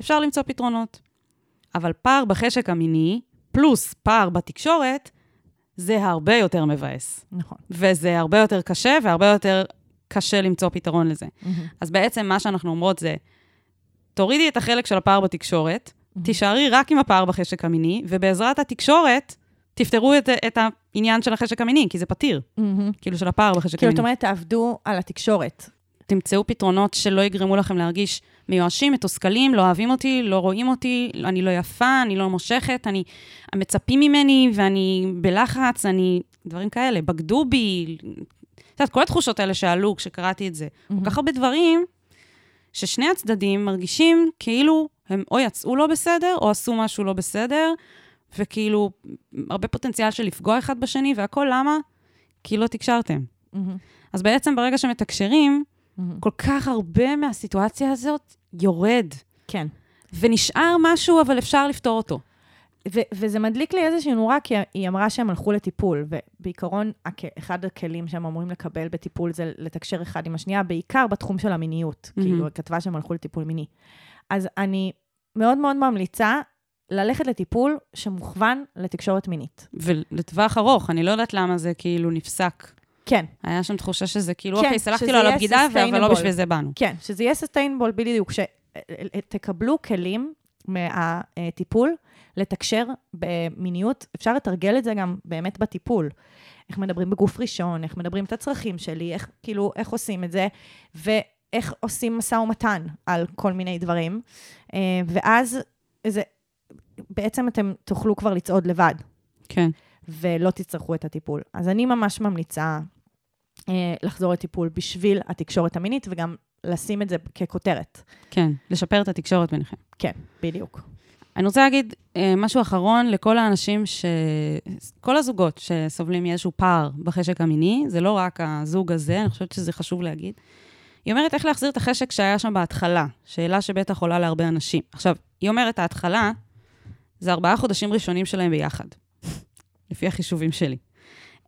אפשר למצוא פתרונות. אבל פער בחשק המיני, פלוס פער בתקשורת, זה הרבה יותר מבאס. נכון. וזה הרבה יותר קשה, והרבה יותר קשה למצוא פתרון לזה. מהמם. אז בעצם מה שאנחנו אומרות זה, תורידי את החלק של הפער בתקשורת, תישארי רק עם הפער בחשק המיני, ובעזרת התקשורת, תפתרו את, את העניין של החשק המיני, כי זה פתיר, מהמם. כאילו של הפער בחשק כאילו, המיני. את אומרת, תעבדו על התקשורת. תמצאו פתרונות שלא יגרמו לכם להרגיש מיואשים, מתוסכלים, לא אוהבים אותי, לא רואים אותי, אני לא יפה, אני לא מושכת, אני... מצפים ממני ואני בלחץ, אני... דברים כאלה, בגדו בי. את יודעת, כל התחושות האלה שעלו כשקראתי את זה. כל כך הרבה דברים ששני הצדדים מרגישים כאילו הם או יצאו לא בסדר, או עשו משהו לא בסדר, וכאילו, הרבה פוטנציאל של לפגוע אחד בשני, והכל למה? כי לא תקשרתם. מהמם. אז בעצם ברגע שמתקשרים, מהמם. כל כך הרבה מהסיטואציה הזאת יורד, כן. ונשאר משהו, אבל אפשר לפתור אותו. ו- וזה מדליק לי איזושהי נורה, כי היא אמרה שהם הלכו לטיפול, ובעיקרון, הכ- אחד הכלים שהם אמורים לקבל בטיפול זה לתקשר אחד עם השנייה, בעיקר בתחום של המיניות. מהמם. כאילו, היא כתבה שהם הלכו לטיפול מיני. אז אני מאוד מאוד ממליצה ללכת לטיפול שמוכוון לתקשורת מינית. ולטווח ארוך, אני לא יודעת למה זה כאילו נפסק. כן, היה שם תחושה שזה כאילו, כן, אוקיי, סלחתי לו על הבגידה, אבל לא. בשביל זה באנו. כן, שזה יהיה sustainable בדיוק, שתקבלו כלים מהטיפול לתקשר במיניות, אפשר לתרגל את זה גם באמת בטיפול. איך מדברים בגוף ראשון, איך מדברים את הצרכים שלי, איך, כאילו, איך עושים את זה, ואיך עושים משא ומתן על כל מיני דברים. אה, ואז זה, בעצם אתם תוכלו כבר לצעוד לבד, כן. ולא תצטרכו את הטיפול. אז אני ממש ממליצה לחזור לטיפול בשביל התקשורת המינית, וגם לשים את זה ככותרת. כן, לשפר את התקשורת ביניכם. כן, בדיוק. אני רוצה להגיד אה, משהו אחרון לכל האנשים ש... כל הזוגות שסובלים מאיזשהו פער בחשק המיני, זה לא רק הזוג הזה, אני חושבת שזה חשוב להגיד. היא אומרת איך להחזיר את החשק שהיה שם בהתחלה, שאלה שבטח עולה להרבה אנשים. עכשיו, היא אומרת, ההתחלה זה ארבעה חודשים ראשונים שלהם ביחד, לפי החישובים שלי.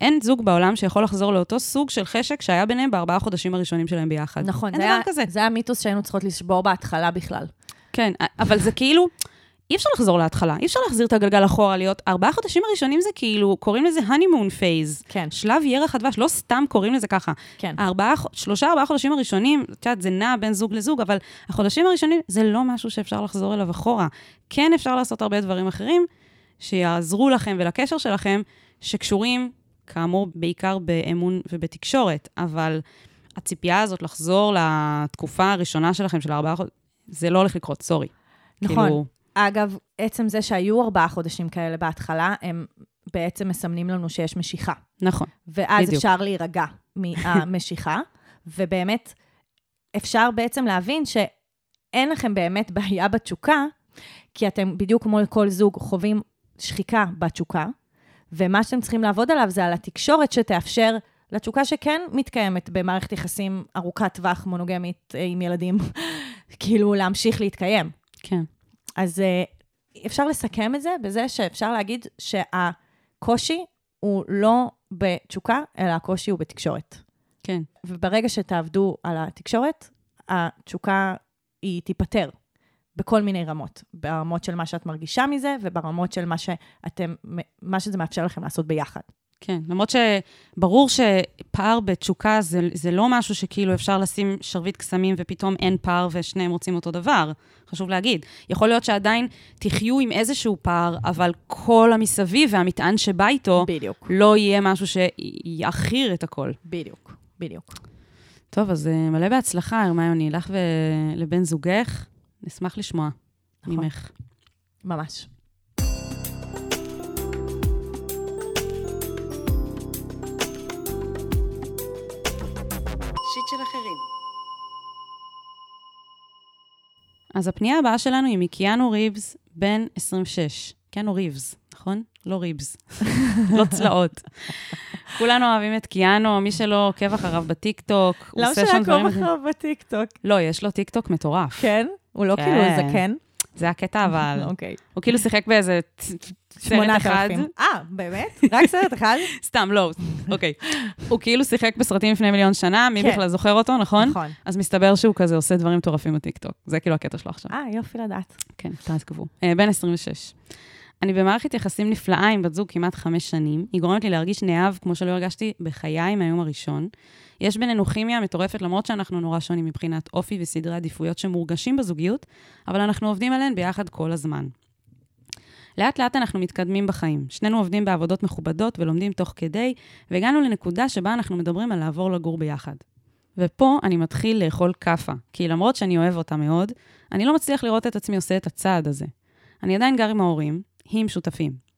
אין זוג בעולם שיכול לחזור לאותו סוג של חשק שהיה ביניהם בארבעה חודשים הראשונים שלהם ביחד. נכון, זה היה, כזה. זה המיתוס שהיינו צריכות לשבור בהתחלה בכלל. כן, אבל זה כאילו, אי אפשר לחזור להתחלה, אי אפשר להחזיר את הגלגל אחורה, להיות ארבעה חודשים הראשונים זה כאילו, קוראים לזה honeymoon phase. כן, שלב ירח הדבש, לא סתם קוראים לזה ככה. כן. הארבעה, שלושה, ארבעה חודשים הראשונים, את יודעת, זה נע בין זוג לזוג, אבל החודשים הראשונים זה לא משהו שאפשר לחזור אליו אחורה. כן אפשר לעשות הרבה דברים אחרים שיעזרו לכם ולקשר שלכם, שקשורים, כאמור, בעיקר באמון ובתקשורת, אבל הציפייה הזאת לחזור לתקופה הראשונה שלכם, של הארבעה חודשים, זה לא הולך לקרות, סורי. נכון. כאילו, אגב, עצם זה שהיו ארבעה חודשים כאלה בהתחלה, הם בעצם מסמנים לנו שיש משיכה. נכון. ואז בדיוק. אפשר להירגע מהמשיכה, ובאמת, אפשר בעצם להבין שאין לכם באמת בעיה בתשוקה, כי אתם בדיוק כמו כל זוג חווים שחיקה בתשוקה, ומה שאתם צריכים לעבוד עליו זה על התקשורת שתאפשר לתשוקה שכן מתקיימת במערכת יחסים ארוכת טווח מונוגמית אה, עם ילדים, כאילו להמשיך להתקיים. כן. אז אה, אפשר לסכם את זה בזה שאפשר להגיד שהקושי הוא לא בתשוקה, אלא הקושי הוא בתקשורת. כן. וברגע שתעבדו על התקשורת, התשוקה היא תיפתר בכל מיני רמות. ברמות של מה שאת מרגישה מזה, וברמות של מה, שאתם, מה שזה מאפשר לכם לעשות ביחד. כן, למרות שברור שפער בתשוקה זה, זה לא משהו שכאילו אפשר לשים שרביט קסמים ופתאום אין פער ושניהם רוצים אותו דבר. חשוב להגיד. יכול להיות שעדיין תחיו עם איזשהו פער, אבל כל המסביב והמטען שבא איתו, בדיוק. לא יהיה משהו שיעכיר את הכל. בדיוק, בדיוק. טוב, אז אה, מלא בהצלחה, הרמיוני, לך ולבן זוגך. נשמח לשמוע נכון. ממך. ממש. שיט של אחרים. אז הפנייה הבאה שלנו היא מקיאנו ריבס, בן 26. קיאנו ריבס, נכון? לא ריבס. לא צלעות. כולנו אוהבים את קיאנו, מי שלא עוקב אחריו בטיקטוק, הוא למה עושה שם דברים... שנעקוב אחריו בטיקטוק? לא, יש לו טיקטוק מטורף. כן? הוא לא כן. כאילו זקן? זה הקטע, אבל... אוקיי. הוא כאילו שיחק באיזה סרט אחד. אה, באמת? רק סרט אחד? סתם, לא, אוקיי. הוא כאילו שיחק בסרטים לפני מיליון שנה, מי כן. בכלל זוכר אותו, נכון? נכון. אז מסתבר שהוא כזה עושה דברים מטורפים בטיקטוק. זה כאילו הקטע שלו עכשיו. אה, יופי לדעת. כן, תעקבו. אה, בן 26. אני במערכת יחסים נפלאה עם בת זוג כמעט חמש שנים. היא גורמת לי להרגיש נאהב כמו שלא הרגשתי בחיי מהיום הראשון. יש בינינו כימיה מטורפת, למרות שאנחנו נורא שונים מבחינת אופי וסדרי עדיפויות שמורגשים בזוגיות, אבל אנחנו עובדים עליהן ביחד כל הזמן. לאט לאט אנחנו מתקדמים בחיים. שנינו עובדים בעבודות מכובדות ולומדים תוך כדי, והגענו לנקודה שבה אנחנו מדברים על לעבור לגור ביחד. ופה אני מתחיל לאכול כאפה, כי למרות שאני אוהב אותה מאוד, אני לא מצליח לראות את עצמי עושה את הצעד הזה. אני עדיין גר עם ההורים, עם שותפים.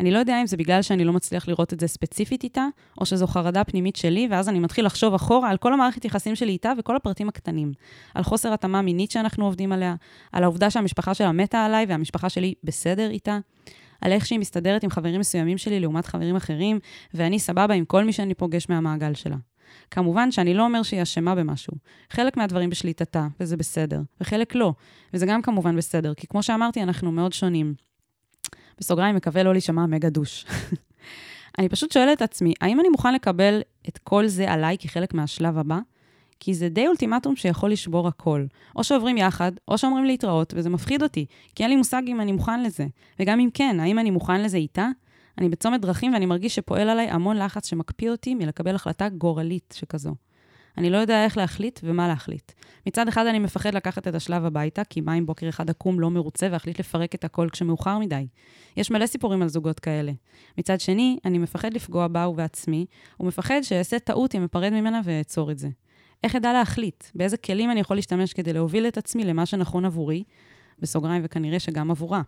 אני לא יודע אם זה בגלל שאני לא מצליח לראות את זה ספציפית איתה, או שזו חרדה פנימית שלי, ואז אני מתחיל לחשוב אחורה על כל המערכת יחסים שלי איתה וכל הפרטים הקטנים. על חוסר התאמה מינית שאנחנו עובדים עליה, על העובדה שהמשפחה שלה מתה עליי והמשפחה שלי בסדר איתה, על איך שהיא מסתדרת עם חברים מסוימים שלי לעומת חברים אחרים, ואני סבבה עם כל מי שאני פוגש מהמעגל שלה. כמובן שאני לא אומר שהיא אשמה במשהו. חלק מהדברים בשליטתה, וזה בסדר, וחלק לא, וזה גם כמובן בסדר, כי כמו שאמרתי, אנחנו מאוד שונים. בסוגריים, מקווה לא להישמע מגה דוש. אני פשוט שואלת את עצמי, האם אני מוכן לקבל את כל זה עליי כחלק מהשלב הבא? כי זה די אולטימטום שיכול לשבור הכל. או שעוברים יחד, או שאומרים להתראות, וזה מפחיד אותי, כי אין לי מושג אם אני מוכן לזה. וגם אם כן, האם אני מוכן לזה איתה? אני בצומת דרכים ואני מרגיש שפועל עליי המון לחץ שמקפיא אותי מלקבל החלטה גורלית שכזו. אני לא יודע איך להחליט ומה להחליט. מצד אחד אני מפחד לקחת את השלב הביתה, כי מה אם בוקר אחד אקום לא מרוצה ואחליט לפרק את הכל כשמאוחר מדי? יש מלא סיפורים על זוגות כאלה. מצד שני, אני מפחד לפגוע בה ובעצמי, ומפחד שאעשה טעות אם אפרד ממנה ואעצור את זה. איך אדע להחליט? באיזה כלים אני יכול להשתמש כדי להוביל את עצמי למה שנכון עבורי, בסוגריים וכנראה שגם עבורה.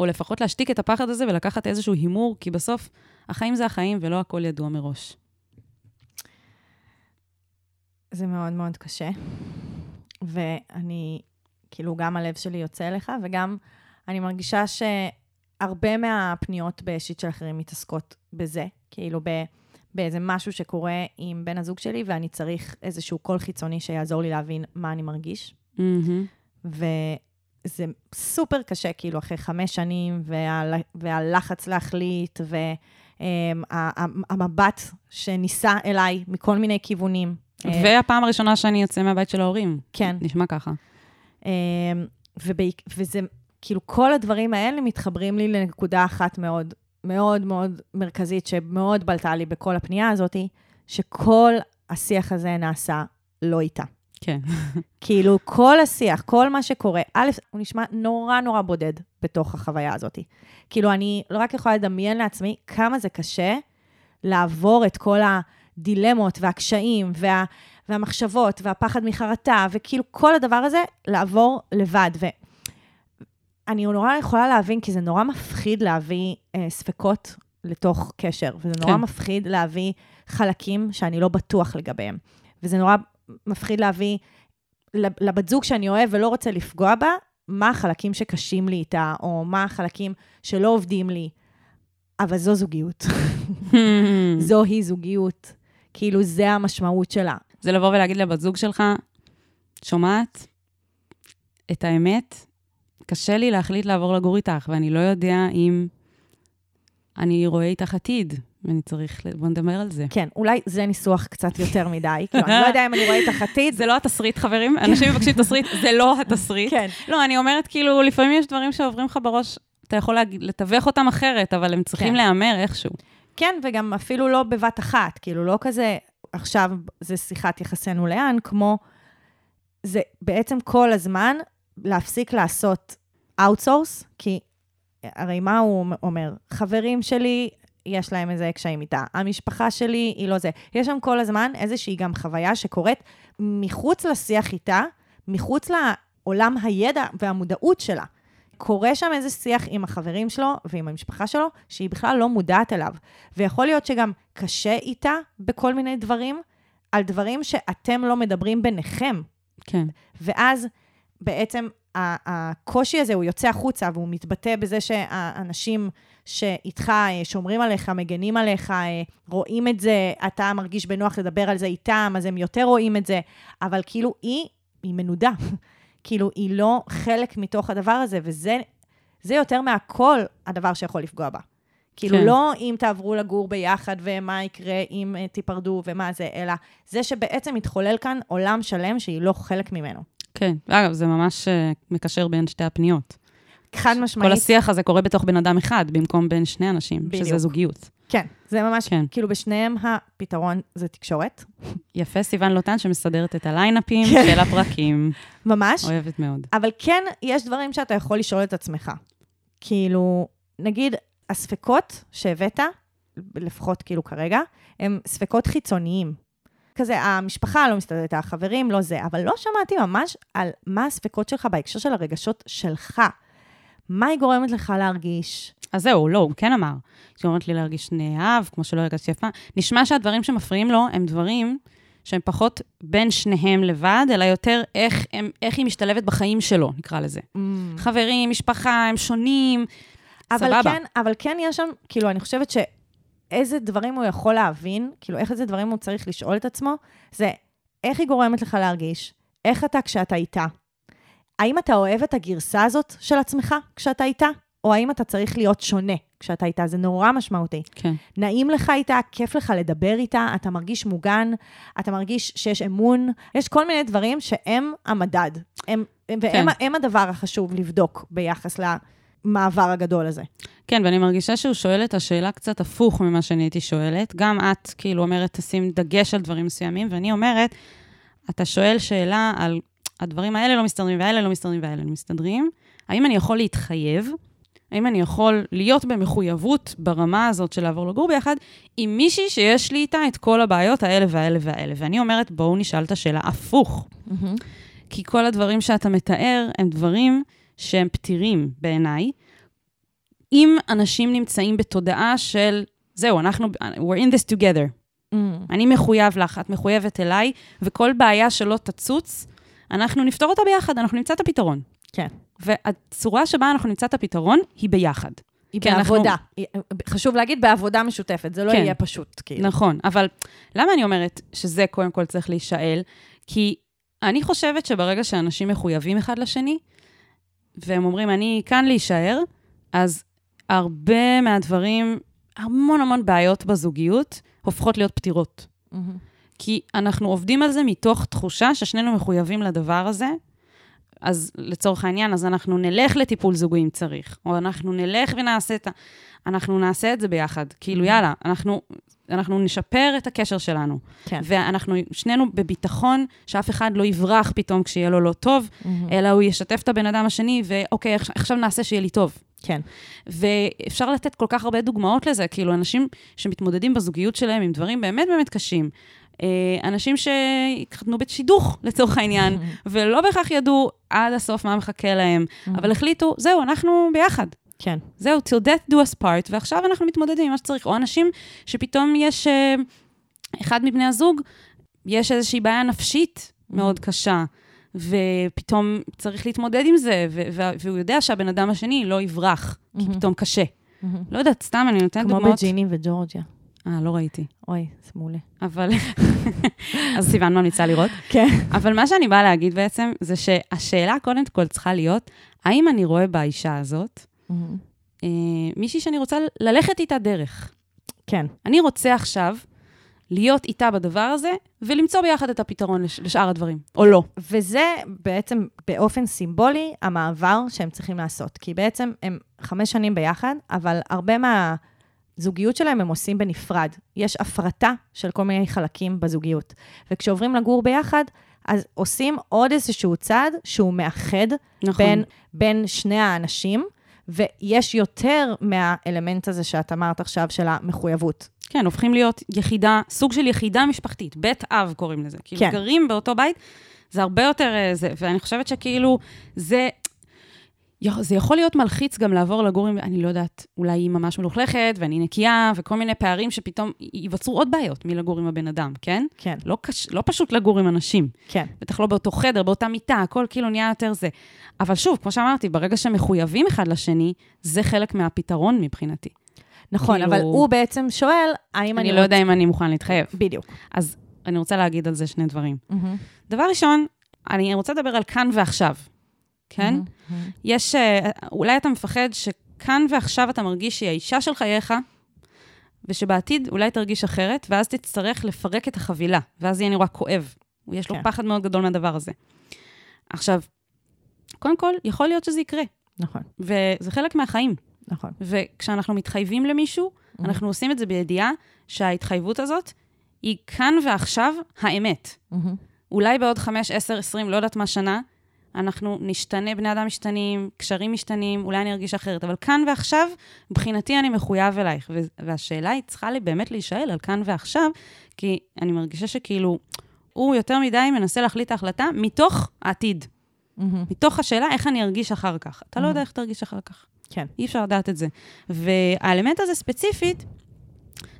או לפחות להשתיק את הפחד הזה ולקחת איזשהו הימור, כי בסוף החיים זה החיים ולא הכל ידוע מראש. זה מאוד מאוד קשה. ואני, כאילו, גם הלב שלי יוצא אליך, וגם אני מרגישה שהרבה מהפניות בשיט של אחרים מתעסקות בזה, כאילו ב, באיזה משהו שקורה עם בן הזוג שלי, ואני צריך איזשהו קול חיצוני שיעזור לי להבין מה אני מרגיש. מהמם. וזה סופר קשה, כאילו, אחרי חמש שנים, וה, והלחץ להחליט, והמבט שניסה אליי מכל מיני כיוונים. אה, והפעם הראשונה שאני יוצא מהבית של ההורים. כן. נשמע ככה. ובעיק- וזה, כאילו, כל הדברים האלה מתחברים לי לנקודה אחת מאוד, מאוד מאוד מרכזית, שמאוד בלטה לי בכל הפנייה הזאת, שכל השיח הזה נעשה לא איתה. כן. כאילו, כל השיח, כל מה שקורה, א', הוא נשמע נורא נורא בודד בתוך החוויה הזאת. כאילו, אני לא רק יכולה לדמיין לעצמי כמה זה קשה לעבור את כל הדילמות והקשיים וה, והמחשבות והפחד מחרטה, וכאילו כל הדבר הזה, לעבור לבד. ואני נורא יכולה להבין, כי זה נורא מפחיד להביא אה, ספקות לתוך קשר, וזה נורא כן. מפחיד להביא חלקים שאני לא בטוח לגביהם. וזה נורא מפחיד להביא לב- לבת זוג שאני אוהב ולא רוצה לפגוע בה, מה החלקים שקשים לי איתה, או מה החלקים שלא עובדים לי. אבל זו זוגיות. זוהי זוגיות. כאילו, זה המשמעות שלה. זה לבוא ולהגיד לבת זוג שלך, שומעת? את האמת, קשה לי להחליט לעבור לגור איתך, ואני לא יודע אם אני רואה איתך עתיד, ואני צריך, בוא נדבר על זה. כן, אולי זה ניסוח קצת יותר מדי. כאילו, אני לא יודע אם אני רואה איתך עתיד. זה לא התסריט, חברים. אנשים מבקשים תסריט, זה לא התסריט. כן. לא, אני אומרת, כאילו, לפעמים יש דברים שעוברים לך בראש, אתה יכול לתווך אותם אחרת, אבל הם צריכים כן. להיאמר איכשהו. כן, וגם אפילו לא בבת אחת, כאילו, לא כזה, עכשיו זה שיחת יחסינו לאן, כמו, זה בעצם כל הזמן להפסיק לעשות outsource, כי הרי מה הוא אומר? חברים שלי, יש להם איזה קשיים איתה. המשפחה שלי היא לא זה. יש שם כל הזמן איזושהי גם חוויה שקורית מחוץ לשיח איתה, מחוץ לעולם הידע והמודעות שלה. קורה שם איזה שיח עם החברים שלו ועם המשפחה שלו, שהיא בכלל לא מודעת אליו. ויכול להיות שגם קשה איתה בכל מיני דברים, על דברים שאתם לא מדברים ביניכם. כן. ואז בעצם הקושי הזה, הוא יוצא החוצה והוא מתבטא בזה שהאנשים שאיתך אה, שומרים עליך, מגנים עליך, אה, רואים את זה, אתה מרגיש בנוח לדבר על זה איתם, אז הם יותר רואים את זה, אבל כאילו היא, היא מנודה. כאילו, היא לא חלק מתוך הדבר הזה, וזה זה יותר מהכל הדבר שיכול לפגוע בה. כאילו, כן. לא אם תעברו לגור ביחד ומה יקרה אם אה, תיפרדו ומה זה, אלא זה שבעצם מתחולל כאן עולם שלם שהיא לא חלק ממנו. כן. אגב, זה ממש אה, מקשר בין שתי הפניות. חד משמעית. כל השיח הזה קורה בתוך בן אדם אחד, במקום בין שני אנשים, שזה בדיוק. זוגיות. כן, זה ממש, כן. כאילו בשניהם הפתרון זה תקשורת. יפה, סיוון לוטן, שמסדרת את הליינאפים כן. של הפרקים. ממש. אוהבת מאוד. אבל כן, יש דברים שאתה יכול לשאול את עצמך. כאילו, נגיד, הספקות שהבאת, לפחות כאילו כרגע, הם ספקות חיצוניים. כזה, המשפחה לא מסתדרת, החברים לא זה, אבל לא שמעתי ממש על מה הספקות שלך בהקשר של הרגשות שלך. מה היא גורמת לך להרגיש? אז זהו, לא, הוא כן אמר. היא גורמת לי להרגיש נאהב, כמו שלא הרגשתי יפה. נשמע שהדברים שמפריעים לו הם דברים שהם פחות בין שניהם לבד, אלא יותר איך, הם, איך היא משתלבת בחיים שלו, נקרא לזה. חברים, משפחה, הם שונים. אבל סבבה. כן, אבל כן יש שם, כאילו, אני חושבת שאיזה דברים הוא יכול להבין, כאילו, איך איזה דברים הוא צריך לשאול את עצמו, זה איך היא גורמת לך להרגיש, איך אתה כשאתה איתה. האם אתה אוהב את הגרסה הזאת של עצמך כשאתה איתה, או האם אתה צריך להיות שונה כשאתה איתה? זה נורא משמעותי. כן, נעים לך איתה, כיף לך לדבר איתה, אתה מרגיש מוגן, אתה מרגיש שיש אמון, יש כל מיני דברים שהם המדד. הם, והם כן. הם הדבר החשוב לבדוק ביחס למעבר הגדול הזה. כן, ואני מרגישה שהוא שואל את השאלה קצת הפוך ממה שאני הייתי שואלת. גם את, כאילו, אומרת, תשים דגש על דברים מסוימים, ואני אומרת, אתה שואל שאלה על הדברים האלה לא מסתדרים, והאלה לא מסתדרים, והאלה לא מסתדרים. האם אני יכול להתחייב? האם אני יכול להיות במחויבות ברמה הזאת של לעבור לגור ביחד עם מישהי שיש לי איתה את כל הבעיות האלה והאלה והאלה? ואני אומרת, בואו נשאל את השאלה הפוך. כי כל הדברים שאתה מתאר הם דברים שהם פתירים בעיניי. אם אנשים נמצאים בתודעה של, זהו, אנחנו, we're in this together. אני מחויב לך, את מחויבת אליי, וכל בעיה שלא תצוץ, אנחנו נפתור אותה ביחד, אנחנו נמצא את הפתרון. כן. והצורה שבה אנחנו נמצא את הפתרון היא ביחד. היא אנחנו- בעבודה. היא- חשוב להגיד, בעבודה משותפת, זה לא כן. יהיה פשוט, כאילו. נכון, אבל למה אני אומרת שזה קודם כל צריך להישאל? כי אני חושבת שברגע שאנשים מחויבים אחד לשני, והם אומרים, אני כאן להישאר, אז הרבה מהדברים, המון המון בעיות בזוגיות, הופכות להיות פתירות. מהמם. כי אנחנו עובדים על זה מתוך תחושה ששנינו מחויבים לדבר הזה. אז לצורך העניין, אז אנחנו נלך לטיפול זוגי אם צריך, או אנחנו נלך ונעשה את ה... אנחנו נעשה את זה ביחד. כאילו, יאללה, אנחנו, אנחנו נשפר את הקשר שלנו. כן. ואנחנו שנינו בביטחון שאף אחד לא יברח פתאום כשיהיה לו לא טוב, מהמם. אלא הוא ישתף את הבן אדם השני, ואוקיי, עכשיו נעשה שיהיה לי טוב. כן. ואפשר לתת כל כך הרבה דוגמאות לזה, כאילו, אנשים שמתמודדים בזוגיות שלהם עם דברים באמת באמת קשים. אה, אנשים שהתחתנו בשידוך, לצורך העניין, ולא בהכרח ידעו עד הסוף מה מחכה להם, אבל החליטו, זהו, אנחנו ביחד. כן. זהו, till death do us part, ועכשיו אנחנו מתמודדים עם מה שצריך. או אנשים שפתאום יש, אה, אחד מבני הזוג, יש איזושהי בעיה נפשית מאוד קשה, ופתאום צריך להתמודד עם זה, והוא יודע שהבן אדם השני לא יברח, כי. פתאום קשה. לא יודעת, סתם, אני נותנת כמו דוגמאות. בג'יני וג'ורג'יה. אה, לא ראיתי. אוי, זה מעולה. אבל... אז סיוון ממליצה לראות. כן. אבל מה שאני באה להגיד בעצם, זה שהשאלה קודם כל צריכה להיות, האם אני רואה באישה הזאת אה, מישהי שאני רוצה ללכת איתה דרך? כן. אני רוצה עכשיו להיות איתה בדבר הזה, ולמצוא ביחד את הפתרון לש, לשאר הדברים, או לא. וזה בעצם באופן סימבולי המעבר שהם צריכים לעשות. כי בעצם הם חמש שנים ביחד, אבל הרבה מהזוגיות שלהם הם עושים בנפרד. יש הפרטה של כל מיני חלקים בזוגיות. וכשעוברים לגור ביחד, אז עושים עוד איזשהו צעד שהוא מאחד נכון. בין, בין שני האנשים, ויש יותר מהאלמנט הזה שאת אמרת עכשיו, של המחויבות. כן, הופכים להיות יחידה, סוג של יחידה משפחתית, בית אב קוראים לזה. כאילו, כן. גרים באותו בית, זה הרבה יותר... אה, זה, ואני חושבת שכאילו, זה... זה יכול להיות מלחיץ גם לעבור לגור עם, אני לא יודעת, אולי היא ממש מלוכלכת, ואני נקייה, וכל מיני פערים שפתאום ייווצרו עוד בעיות מלגור עם הבן אדם, כן? כן, לא, קש, לא פשוט לגור עם אנשים. כן. בטח לא באותו חדר, באותה מיטה, הכל כאילו נהיה יותר זה. אבל שוב, כמו שאמרתי, ברגע שמחויבים אחד לשני, זה חלק מהפתרון מבחינתי. נכון, כאילו- אבל הוא בעצם שואל, האם אני אני לא יודע אם אני מוכן להתחייב. בדיוק. אז אני רוצה להגיד על זה שני דברים. מהמם. דבר ראשון, אני רוצה לדבר על כאן ועכשיו, כן? מהמם. יש, אה, אולי אתה מפחד שכאן ועכשיו אתה מרגיש שהיא האישה של חייך, ושבעתיד אולי תרגיש אחרת, ואז תצטרך לפרק את החבילה, ואז יהיה נורא כואב. יש לו כן. פחד מאוד גדול מהדבר הזה. עכשיו, קודם כל, יכול להיות שזה יקרה, נכון, וזה חלק מהחיים. נכון. וכשאנחנו מתחייבים למישהו, אנחנו עושים את זה בידיעה שההתחייבות הזאת היא כאן ועכשיו האמת. מהמם. אולי בעוד 5, 10, 20, לא יודעת מה שנה, אנחנו נשתנה, בני אדם משתנים, קשרים משתנים, אולי אני ארגיש אחרת, אבל כאן ועכשיו, מבחינתי אני מחויב אלייך. והשאלה היא צריכה לי באמת להישאל על כאן ועכשיו, כי אני מרגישה שכאילו, הוא יותר מדי מנסה להחליט את ההחלטה מתוך העתיד, מהמם. מתוך השאלה איך אני ארגיש אחר כך. אתה לא יודע איך תרגיש אחר כך. כן. אי אפשר לדעת את זה. והאלמנט הזה ספציפית,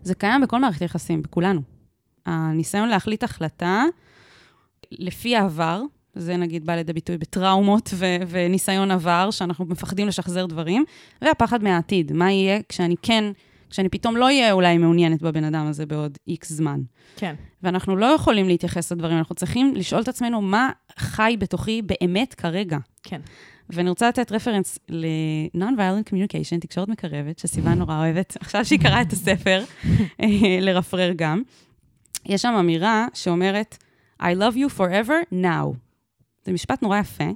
זה קיים בכל מערכת יחסים, בכולנו. הניסיון להחליט החלטה לפי העבר, זה נגיד בא לידי ביטוי בטראומות ו- וניסיון עבר, שאנחנו מפחדים לשחזר דברים, והפחד מהעתיד, מה יהיה כשאני כן, כשאני פתאום לא אהיה אולי מעוניינת בבן אדם הזה בעוד איקס זמן. כן. ואנחנו לא יכולים להתייחס לדברים, אנחנו צריכים לשאול את עצמנו מה חי בתוכי באמת כרגע. כן. ואני רוצה לתת רפרנס ל-Non-Violent Communication, תקשורת מקרבת, שסיוון נורא אוהבת, עכשיו שהיא קראה את הספר, אה, לרפרר גם. יש שם אמירה שאומרת, I love you forever now. זה משפט נורא יפה,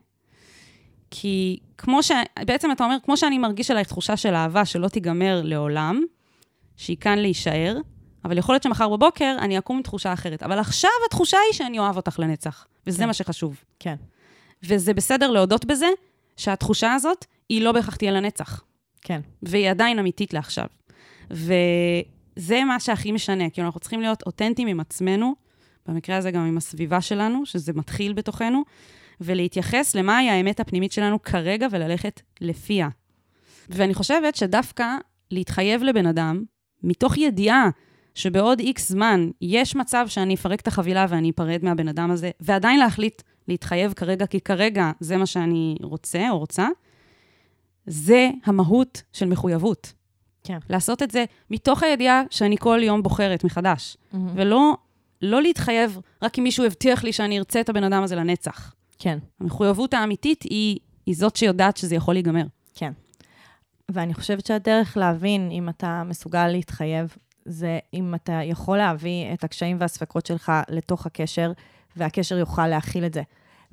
כי כמו ש... בעצם אתה אומר, כמו שאני מרגיש עלייך תחושה של אהבה שלא תיגמר לעולם, שהיא כאן להישאר, אבל יכול להיות שמחר בבוקר אני אקום עם תחושה אחרת. אבל עכשיו התחושה היא שאני אוהב אותך לנצח, וזה כן. מה שחשוב. כן. וזה בסדר להודות בזה, שהתחושה הזאת היא לא בהכרח תהיה לנצח, כן. והיא עדיין אמיתית לעכשיו. וזה מה שהכי משנה, כאילו אנחנו צריכים להיות אותנטיים עם עצמנו, במקרה הזה גם עם הסביבה שלנו, שזה מתחיל בתוכנו, ולהתייחס למהי האמת הפנימית שלנו כרגע וללכת לפיה. ואני חושבת שדווקא להתחייב לבן אדם, מתוך ידיעה שבעוד איקס זמן יש מצב שאני אפרק את החבילה ואני אפרד מהבן אדם הזה, ועדיין להחליט להתחייב כרגע, כי כרגע זה מה שאני רוצה או רוצה, זה המהות של מחויבות. כן. לעשות את זה מתוך הידיעה שאני כל יום בוחרת מחדש, מהמם. ולא לא להתחייב רק אם מישהו הבטיח לי שאני ארצה את הבן אדם הזה לנצח. כן. המחויבות האמיתית היא, היא זאת שיודעת שזה יכול להיגמר. כן. ואני חושבת שהדרך להבין אם אתה מסוגל להתחייב, זה אם אתה יכול להביא את הקשיים והספקות שלך לתוך הקשר, והקשר יוכל להכיל את זה.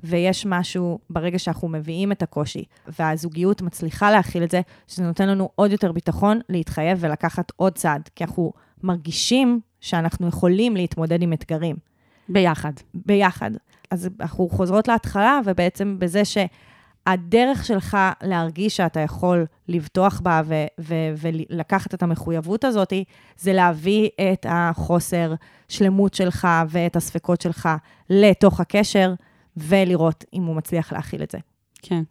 ויש משהו, ברגע שאנחנו מביאים את הקושי, והזוגיות מצליחה להכיל את זה, שזה נותן לנו עוד יותר ביטחון להתחייב ולקחת עוד צעד, כי אנחנו מרגישים שאנחנו יכולים להתמודד עם אתגרים. ביחד. ביחד. אז אנחנו חוזרות להתחלה, ובעצם בזה שהדרך שלך להרגיש שאתה יכול לבטוח בה ו- ו- ולקחת את המחויבות הזאת, זה להביא את החוסר שלמות שלך ואת הספקות שלך לתוך הקשר, ולראות אם הוא מצליח להכיל את זה. כן.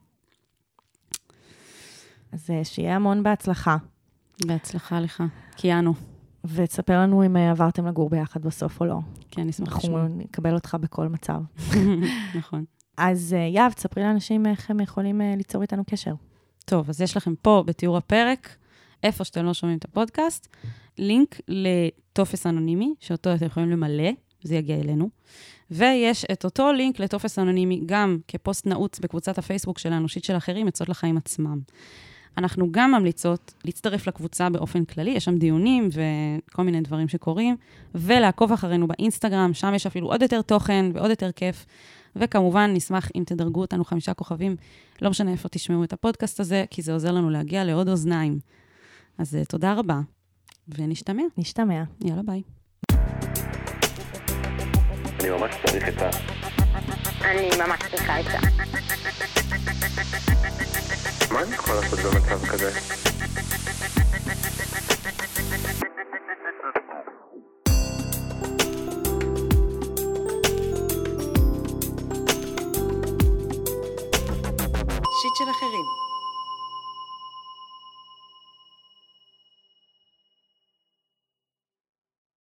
אז אה, שיהיה המון בהצלחה, בהצלחה לך. קיינו. ותספר לנו אם אה, עברתם לגור ביחד בסוף או לא. כן, נשמח אנחנו לשמוע. נקבל אותך בכל מצב. נכון. אז אה, יהב, תספרי לאנשים איך הם יכולים אה, ליצור איתנו קשר. טוב, אז יש לכם פה בתיאור הפרק, איפה שאתם לא שומעים את הפודקאסט, לינק לטופס אנונימי, שאותו אתם יכולים למלא, זה יגיע אלינו. ויש את אותו לינק לטופס אנונימי גם כפוסט נעוץ בקבוצת הפייסבוק של האנושית של אחרים, עצות לחיים עצמם. אנחנו גם ממליצות להצטרף לקבוצה באופן כללי, יש שם דיונים וכל מיני דברים שקורים, ולעקוב אחרינו באינסטגרם, שם יש אפילו עוד יותר תוכן ועוד יותר כיף. וכמובן, נשמח אם תדרגו אותנו חמישה כוכבים, לא משנה איפה תשמעו את הפודקאסט הזה, כי זה עוזר לנו להגיע לעוד אוזניים. אז uh, תודה רבה, ונשתמע. נשתמע. יאללה, ביי. אני ממש צריך עצה. אני ממש צריכה עצה. מה אני יכול לעשות במצב כזה? של אחרים.